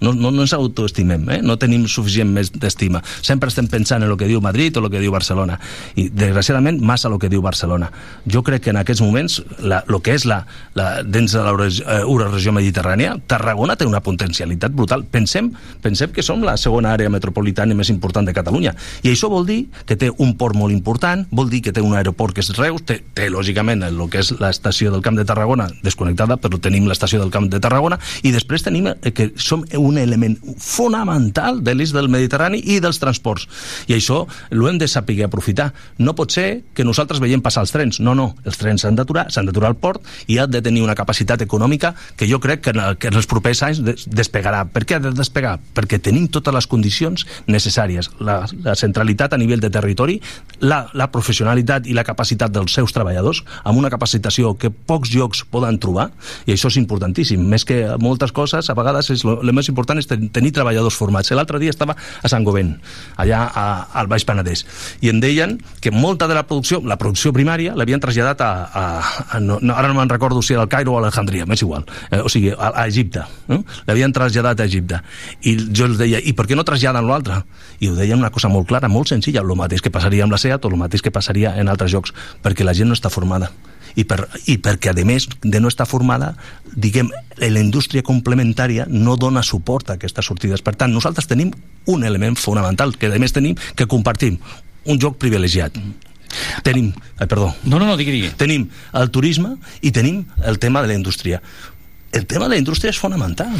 No, no, no ens autoestimem, eh? no tenim suficient més d'estima. Sempre estem pensant en el que diu Madrid o el que diu Barcelona. I, desgraciadament, massa el que diu Barcelona. Jo crec que en aquests moments, la, el que és la, la, dins de l'Euroregió mediterrània, Tarragona té una potencialitat brutal. Pensem, pensem que som la segona àrea metropolitana més important de Catalunya. I això vol dir que té un port molt important, vol dir que té un aeroport que és Reus, té, té lògicament el que és l'estació del Camp de Tarragona desconnectada, però tenim l'estació del Camp de Tarragona, i després tenim eh, que som un element fonamental de l'eix del Mediterrani i dels transports. I això ho hem de saber aprofitar. No pot ser que nosaltres veiem passar els trens. No, no, els trens s'han d'aturar, s'han d'aturar al port i ha de tenir una capacitat econòmica que jo crec que en, el- que en els propers anys des- despegarà. Per què ha de despegar? Perquè tenim totes les condicions necessàries. La, la centralitat a nivell de territori, la, la professionalitat i la capacitat dels seus treballadors, amb una capacitació que pocs llocs poden trobar, i això és importantíssim. Més que moltes coses, a vegades és lo més important és ten- tenir treballadors formats. L'altre dia estava a Sant Govent, allà a, al Baix Penedès, i em deien que molta de la producció, la producció primària, l'havien traslladat a, a, a no, ara no me'n recordo si era el Cairo o a Alejandria, m'és igual, eh, o sigui, a, a Egipte, no? l'havien traslladat a Egipte. I jo els deia, i per què no traslladen l'altre? I ho deien una cosa molt clara, molt senzilla, el mateix que passaria amb la SEAT o el mateix que passaria en altres llocs, perquè la gent no està formada i, per, i perquè a més de no estar formada diguem, la indústria complementària no dona suport a aquestes sortides. Per tant, nosaltres tenim un element fonamental que a més tenim que compartim. Un joc privilegiat. Tenim, ai, perdó. No, no, no, digui, digui. tenim el turisme i tenim el tema de la indústria. El tema de la indústria és fonamental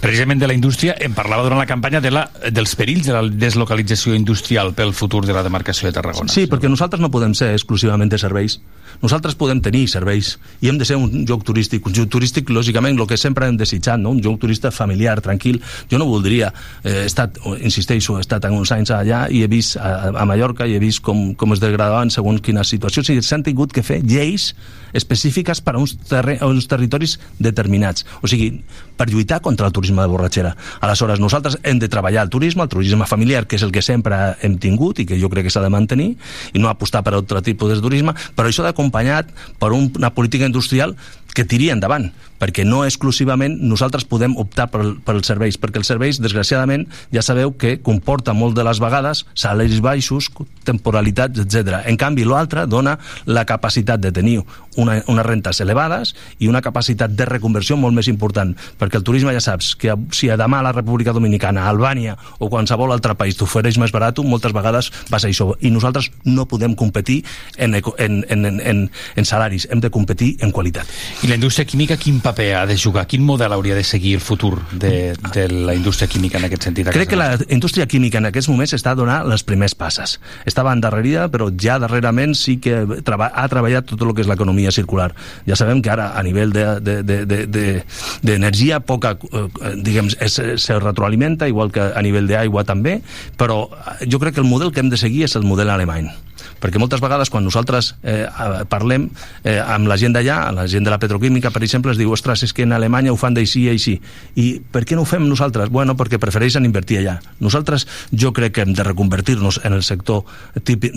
Precisament de la indústria en parlava durant la campanya de la, dels perills de la deslocalització industrial pel futur de la demarcació de Tarragona. Sí, perquè nosaltres no podem ser exclusivament de serveis. Nosaltres podem tenir serveis i hem de ser un lloc turístic. Un lloc turístic, lògicament, el que sempre hem desitjat, no? un lloc turista familiar, tranquil. Jo no voldria... Eh, he estat, insisteixo, he estat uns anys allà i he vist a, a Mallorca i he vist com, com es degradaven segons quines situacions i s'han tingut que fer lleis específiques per a uns, terre, a uns territoris determinats. O sigui, per lluitar contra el turisme de borratxera. Aleshores, nosaltres hem de treballar el turisme, el turisme familiar, que és el que sempre hem tingut i que jo crec que s'ha de mantenir, i no apostar per altre tipus de turisme, però això d'acompanyat per un, una política industrial que tiri endavant, perquè no exclusivament nosaltres podem optar per, per els serveis, perquè els serveis, desgraciadament, ja sabeu que comporta molt de les vegades salaris baixos, temporalitats, etc. En canvi, l'altre dona la capacitat de tenir una, unes rentes elevades i una capacitat de reconversió molt més important, perquè el turisme ja saps que si a demà a la República Dominicana, a Albània o qualsevol altre país t'ofereix més barat, moltes vegades vas a això, i nosaltres no podem competir en, en, en, en, en, salaris, hem de competir en qualitat. I la indústria química quin paper ha de jugar? Quin model hauria de seguir el futur de, de la indústria química en aquest sentit? Crec que la indústria química en aquests moments està donant les primers passes. Estava endarrerida, però ja darrerament sí que ha treballat tot el que és l'economia circular. Ja sabem que ara, a nivell d'energia, de, de, de, de, poca, eh, diguem, es, se retroalimenta, igual que a nivell d'aigua també, però eh, jo crec que el model que hem de seguir és el model alemany perquè moltes vegades quan nosaltres eh, eh, parlem eh, amb la gent d'allà, la gent de la petroquímica, per exemple, es diu, ostres, és que en Alemanya ho fan d'així i així. I per què no ho fem nosaltres? Bueno, perquè prefereixen invertir allà. Nosaltres, jo crec que hem de reconvertir-nos en el sector, tipi,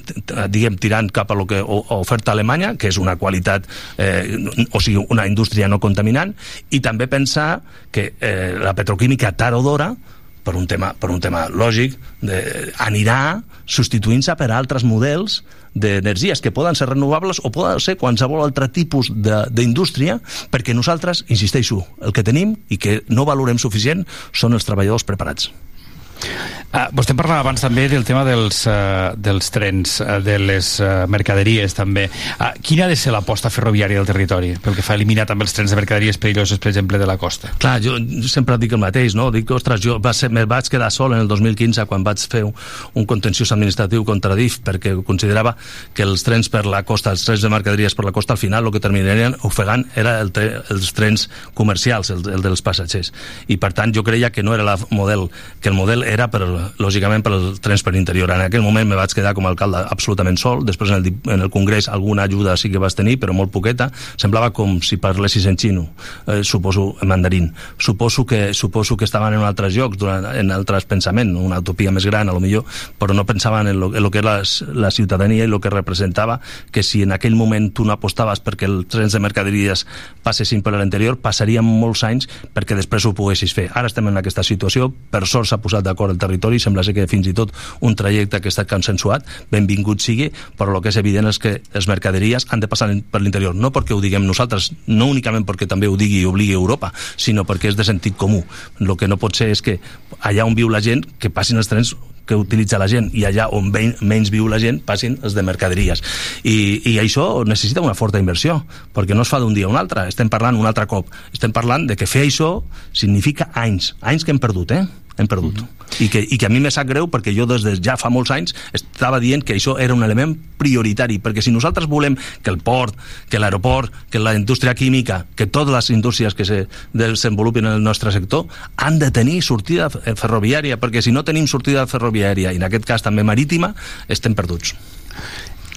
diguem, tirant cap a lo que oferta Alemanya, que és una qualitat, eh, o sigui, una indústria no contaminant, i també pensar que eh, la petroquímica tard o d'hora per un tema, per un tema lògic, de, anirà substituint-se per altres models d'energies que poden ser renovables o poden ser qualsevol altre tipus d'indústria, perquè nosaltres, insisteixo, el que tenim i que no valorem suficient són els treballadors preparats. Ah, vostè parlava abans també del tema dels, uh, dels trens, uh, de les uh, mercaderies també. Uh, quina ha de ser l'aposta ferroviària del territori pel que fa a eliminar també els trens de mercaderies perilloses, per exemple, de la costa? Clar, jo sempre dic el mateix, no? Dic, ostres, jo va ser, me vaig quedar sol en el 2015 quan vaig fer un, un contenciós administratiu contra DIF perquè considerava que els trens per la costa, els trens de mercaderies per la costa, al final el que terminarien ofegant era el tre, els trens comercials, el, el dels passatgers. I per tant jo creia que no era el model, que el model era per, lògicament per als trens per interior. En aquell moment me vaig quedar com a alcalde absolutament sol, després en el, en el Congrés alguna ajuda sí que vas tenir, però molt poqueta. Semblava com si parlessis en xino, eh, suposo en mandarín. Suposo que, suposo que estaven en altres llocs, durant, en altres pensaments, una utopia més gran, a lo millor, però no pensaven en lo, que era la, la ciutadania i el que representava que si en aquell moment tu no apostaves perquè els trens de mercaderies passessin per l'interior, passarien molts anys perquè després ho poguessis fer. Ara estem en aquesta situació, per sort s'ha posat d'acord el territori, sembla ser que fins i tot un trajecte que ha estat consensuat, benvingut sigui, però el que és evident és que les mercaderies han de passar per l'interior, no perquè ho diguem nosaltres, no únicament perquè també ho digui i obligui Europa, sinó perquè és de sentit comú. El que no pot ser és que allà on viu la gent, que passin els trens que utilitza la gent i allà on menys viu la gent passin els de mercaderies I, i això necessita una forta inversió perquè no es fa d'un dia a un altre estem parlant un altre cop estem parlant de que fer això significa anys anys que hem perdut, eh? hem perdut mm -hmm. I, que, i que a mi me sap greu perquè jo des de ja fa molts anys estava dient que això era un element prioritari perquè si nosaltres volem que el port que l'aeroport, que la indústria química que totes les indústries que se desenvolupin en el nostre sector han de tenir sortida fe- ferroviària perquè si no tenim sortida ferroviària i en aquest cas també marítima estem perduts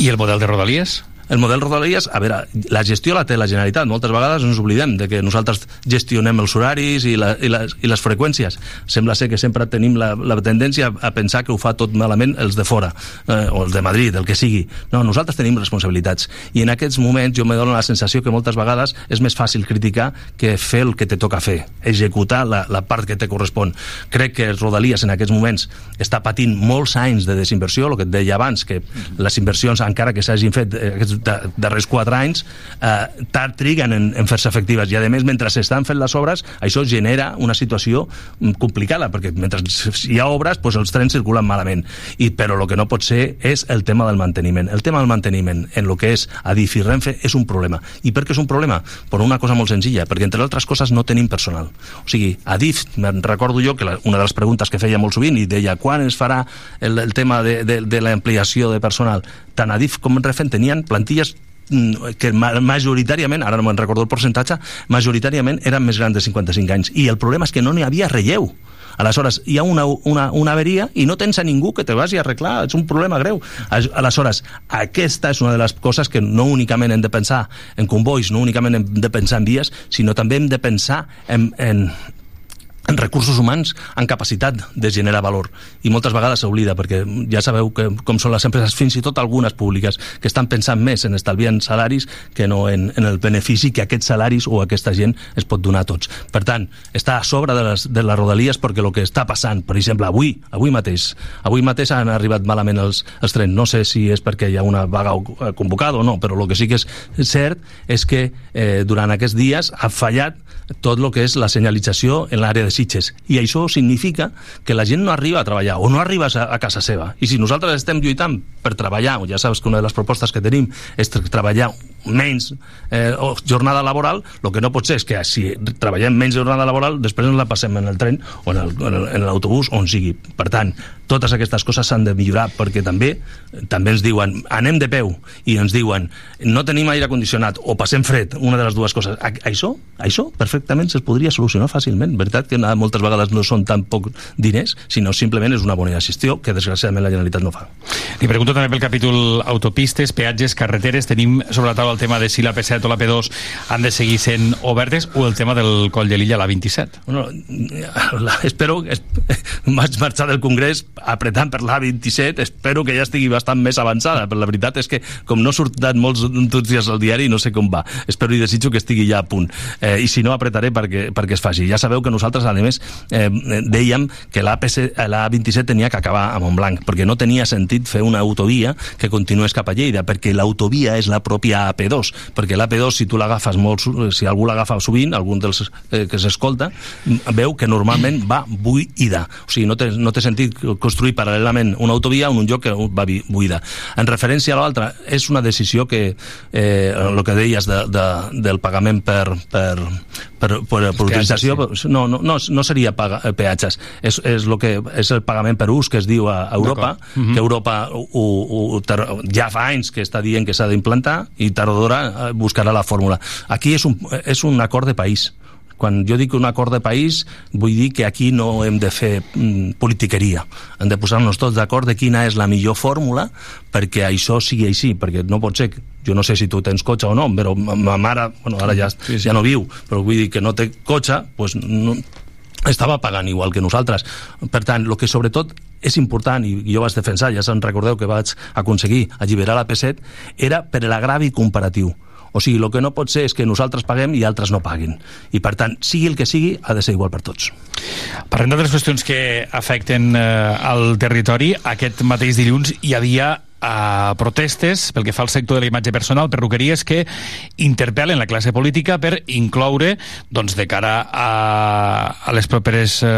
I el model de Rodalies? El model Rodalies, a veure, la gestió la té la Generalitat. Moltes vegades ens oblidem de que nosaltres gestionem els horaris i, la, i, les, i les freqüències. Sembla ser que sempre tenim la, la tendència a pensar que ho fa tot malament els de fora, eh, o els de Madrid, el que sigui. No, nosaltres tenim responsabilitats. I en aquests moments jo me dono la sensació que moltes vegades és més fàcil criticar que fer el que te toca fer, executar la, la part que te correspon. Crec que Rodalies en aquests moments està patint molts anys de desinversió, el que et deia abans, que les inversions, encara que s'hagin fet eh, aquests da- darrers quatre anys, eh, tard triguen en, en fer-se efectives. I, a més, mentre s'estan fent les obres, això genera una situació mm, complicada, perquè mentre hi ha obres, doncs els trens circulen malament. I, però el que no pot ser és el tema del manteniment. El tema del manteniment en el que és Adif i Renfe és un problema. I per què és un problema? Per una cosa molt senzilla, perquè entre altres coses no tenim personal. O sigui, Adif, recordo jo que la, una de les preguntes que feia molt sovint i deia quan es farà el, el tema de, de, de l'ampliació de personal, tant Adif com Renfe tenien plantilles mm, que ma- majoritàriament, ara no me'n recordo el percentatge, majoritàriament eren més grans de 55 anys. I el problema és que no n'hi havia relleu. Aleshores, hi ha una, una, una averia i no tens a ningú que te vagi a arreglar, és un problema greu. Al- Aleshores, aquesta és una de les coses que no únicament hem de pensar en convois, no únicament hem de pensar en vies, sinó també hem de pensar en, en, en recursos humans en capacitat de generar valor. I moltes vegades s'oblida perquè ja sabeu que, com són les empreses fins i tot algunes públiques que estan pensant més en estalviar en salaris que no en, en el benefici que aquests salaris o aquesta gent es pot donar a tots. Per tant, està a sobre de les, de les rodalies perquè el que està passant, per exemple avui, avui mateix, avui mateix han arribat malament els, els trens, no sé si és perquè hi ha una vaga eh, convocada o no però el que sí que és cert és que eh, durant aquests dies ha fallat tot el que és la senyalització en l'àrea de Sitges. I això significa que la gent no arriba a treballar o no arriba a, a casa seva. I si nosaltres estem lluitant per treballar, ja saps que una de les propostes que tenim és tre- treballar menys eh, o jornada laboral, el que no pot ser és que si treballem menys jornada laboral, després ens la passem en el tren o en en en l'autobús, on sigui. Per tant, totes aquestes coses s'han de millorar, perquè també també ens diuen, anem de peu, i ens diuen, no tenim aire condicionat, o passem fred, una de les dues coses. A això, això perfectament es podria solucionar fàcilment. Veritat que na- moltes vegades no són tan poc diners, sinó simplement és una bona gestió que desgraciadament la Generalitat no fa. Li pregunto també pel capítol autopistes, peatges, carreteres. Tenim sobre la taula el tema de si la P7 o la P2 han de seguir sent obertes o el tema del coll de l'illa, la 27. Bueno, la, espero que es, vaig marxar del Congrés apretant per l'A27, espero que ja estigui bastant més avançada, però la veritat és que com no surten molts tots dies al diari no sé com va, espero i desitjo que estigui ja a punt, eh, i si no apretaré perquè, perquè es faci. Ja sabeu que nosaltres a més eh, dèiem que l'A27 tenia que acabar a Montblanc, perquè no tenia sentit fer una autovia que continués cap a Lleida, perquè l'autovia és la pròpia AP2, perquè l'AP2 si tu l'agafes molt, si algú l'agafa sovint, algun dels eh, que s'escolta, veu que normalment va buida. O sigui, no té, no té sentit construir paral·lelament una autovia en un lloc que va buida. En referència a l'altra, és una decisió que, eh, el que deies de, de, del pagament per, per, per, per, per utilització, no, no, no, no seria paga, eh, peatges, és, és, lo que, és el pagament per ús que es diu a Europa, D'acord. Mhm. que Europa ho, ho, ho, ja fa anys que està dient que s'ha d'implantar i tard o d'hora eh, buscarà la fórmula. Aquí és un, és un acord de país. Quan jo dic un acord de país, vull dir que aquí no hem de fer mm, politiqueria. Hem de posar-nos tots d'acord de quina és la millor fórmula perquè això sigui així, perquè no pot ser... Jo no sé si tu tens cotxe o no, però ma, ma mare, bueno, ara ja, sí, sí. ja no viu, però vull dir que no té cotxe, pues no, estava pagant igual que nosaltres. Per tant, el que sobretot és important, i jo vaig defensar, ja se'n recordeu que vaig aconseguir alliberar la P7, era per l'agravi comparatiu. O sigui, el que no pot ser és que nosaltres paguem i altres no paguin. I, per tant, sigui el que sigui, ha de ser igual per tots. Parlem d'altres qüestions que afecten eh, el territori. Aquest mateix dilluns hi havia a protestes pel que fa al sector de la imatge personal, perruqueries que interpel·len la classe política per incloure, doncs, de cara a, a les properes eh,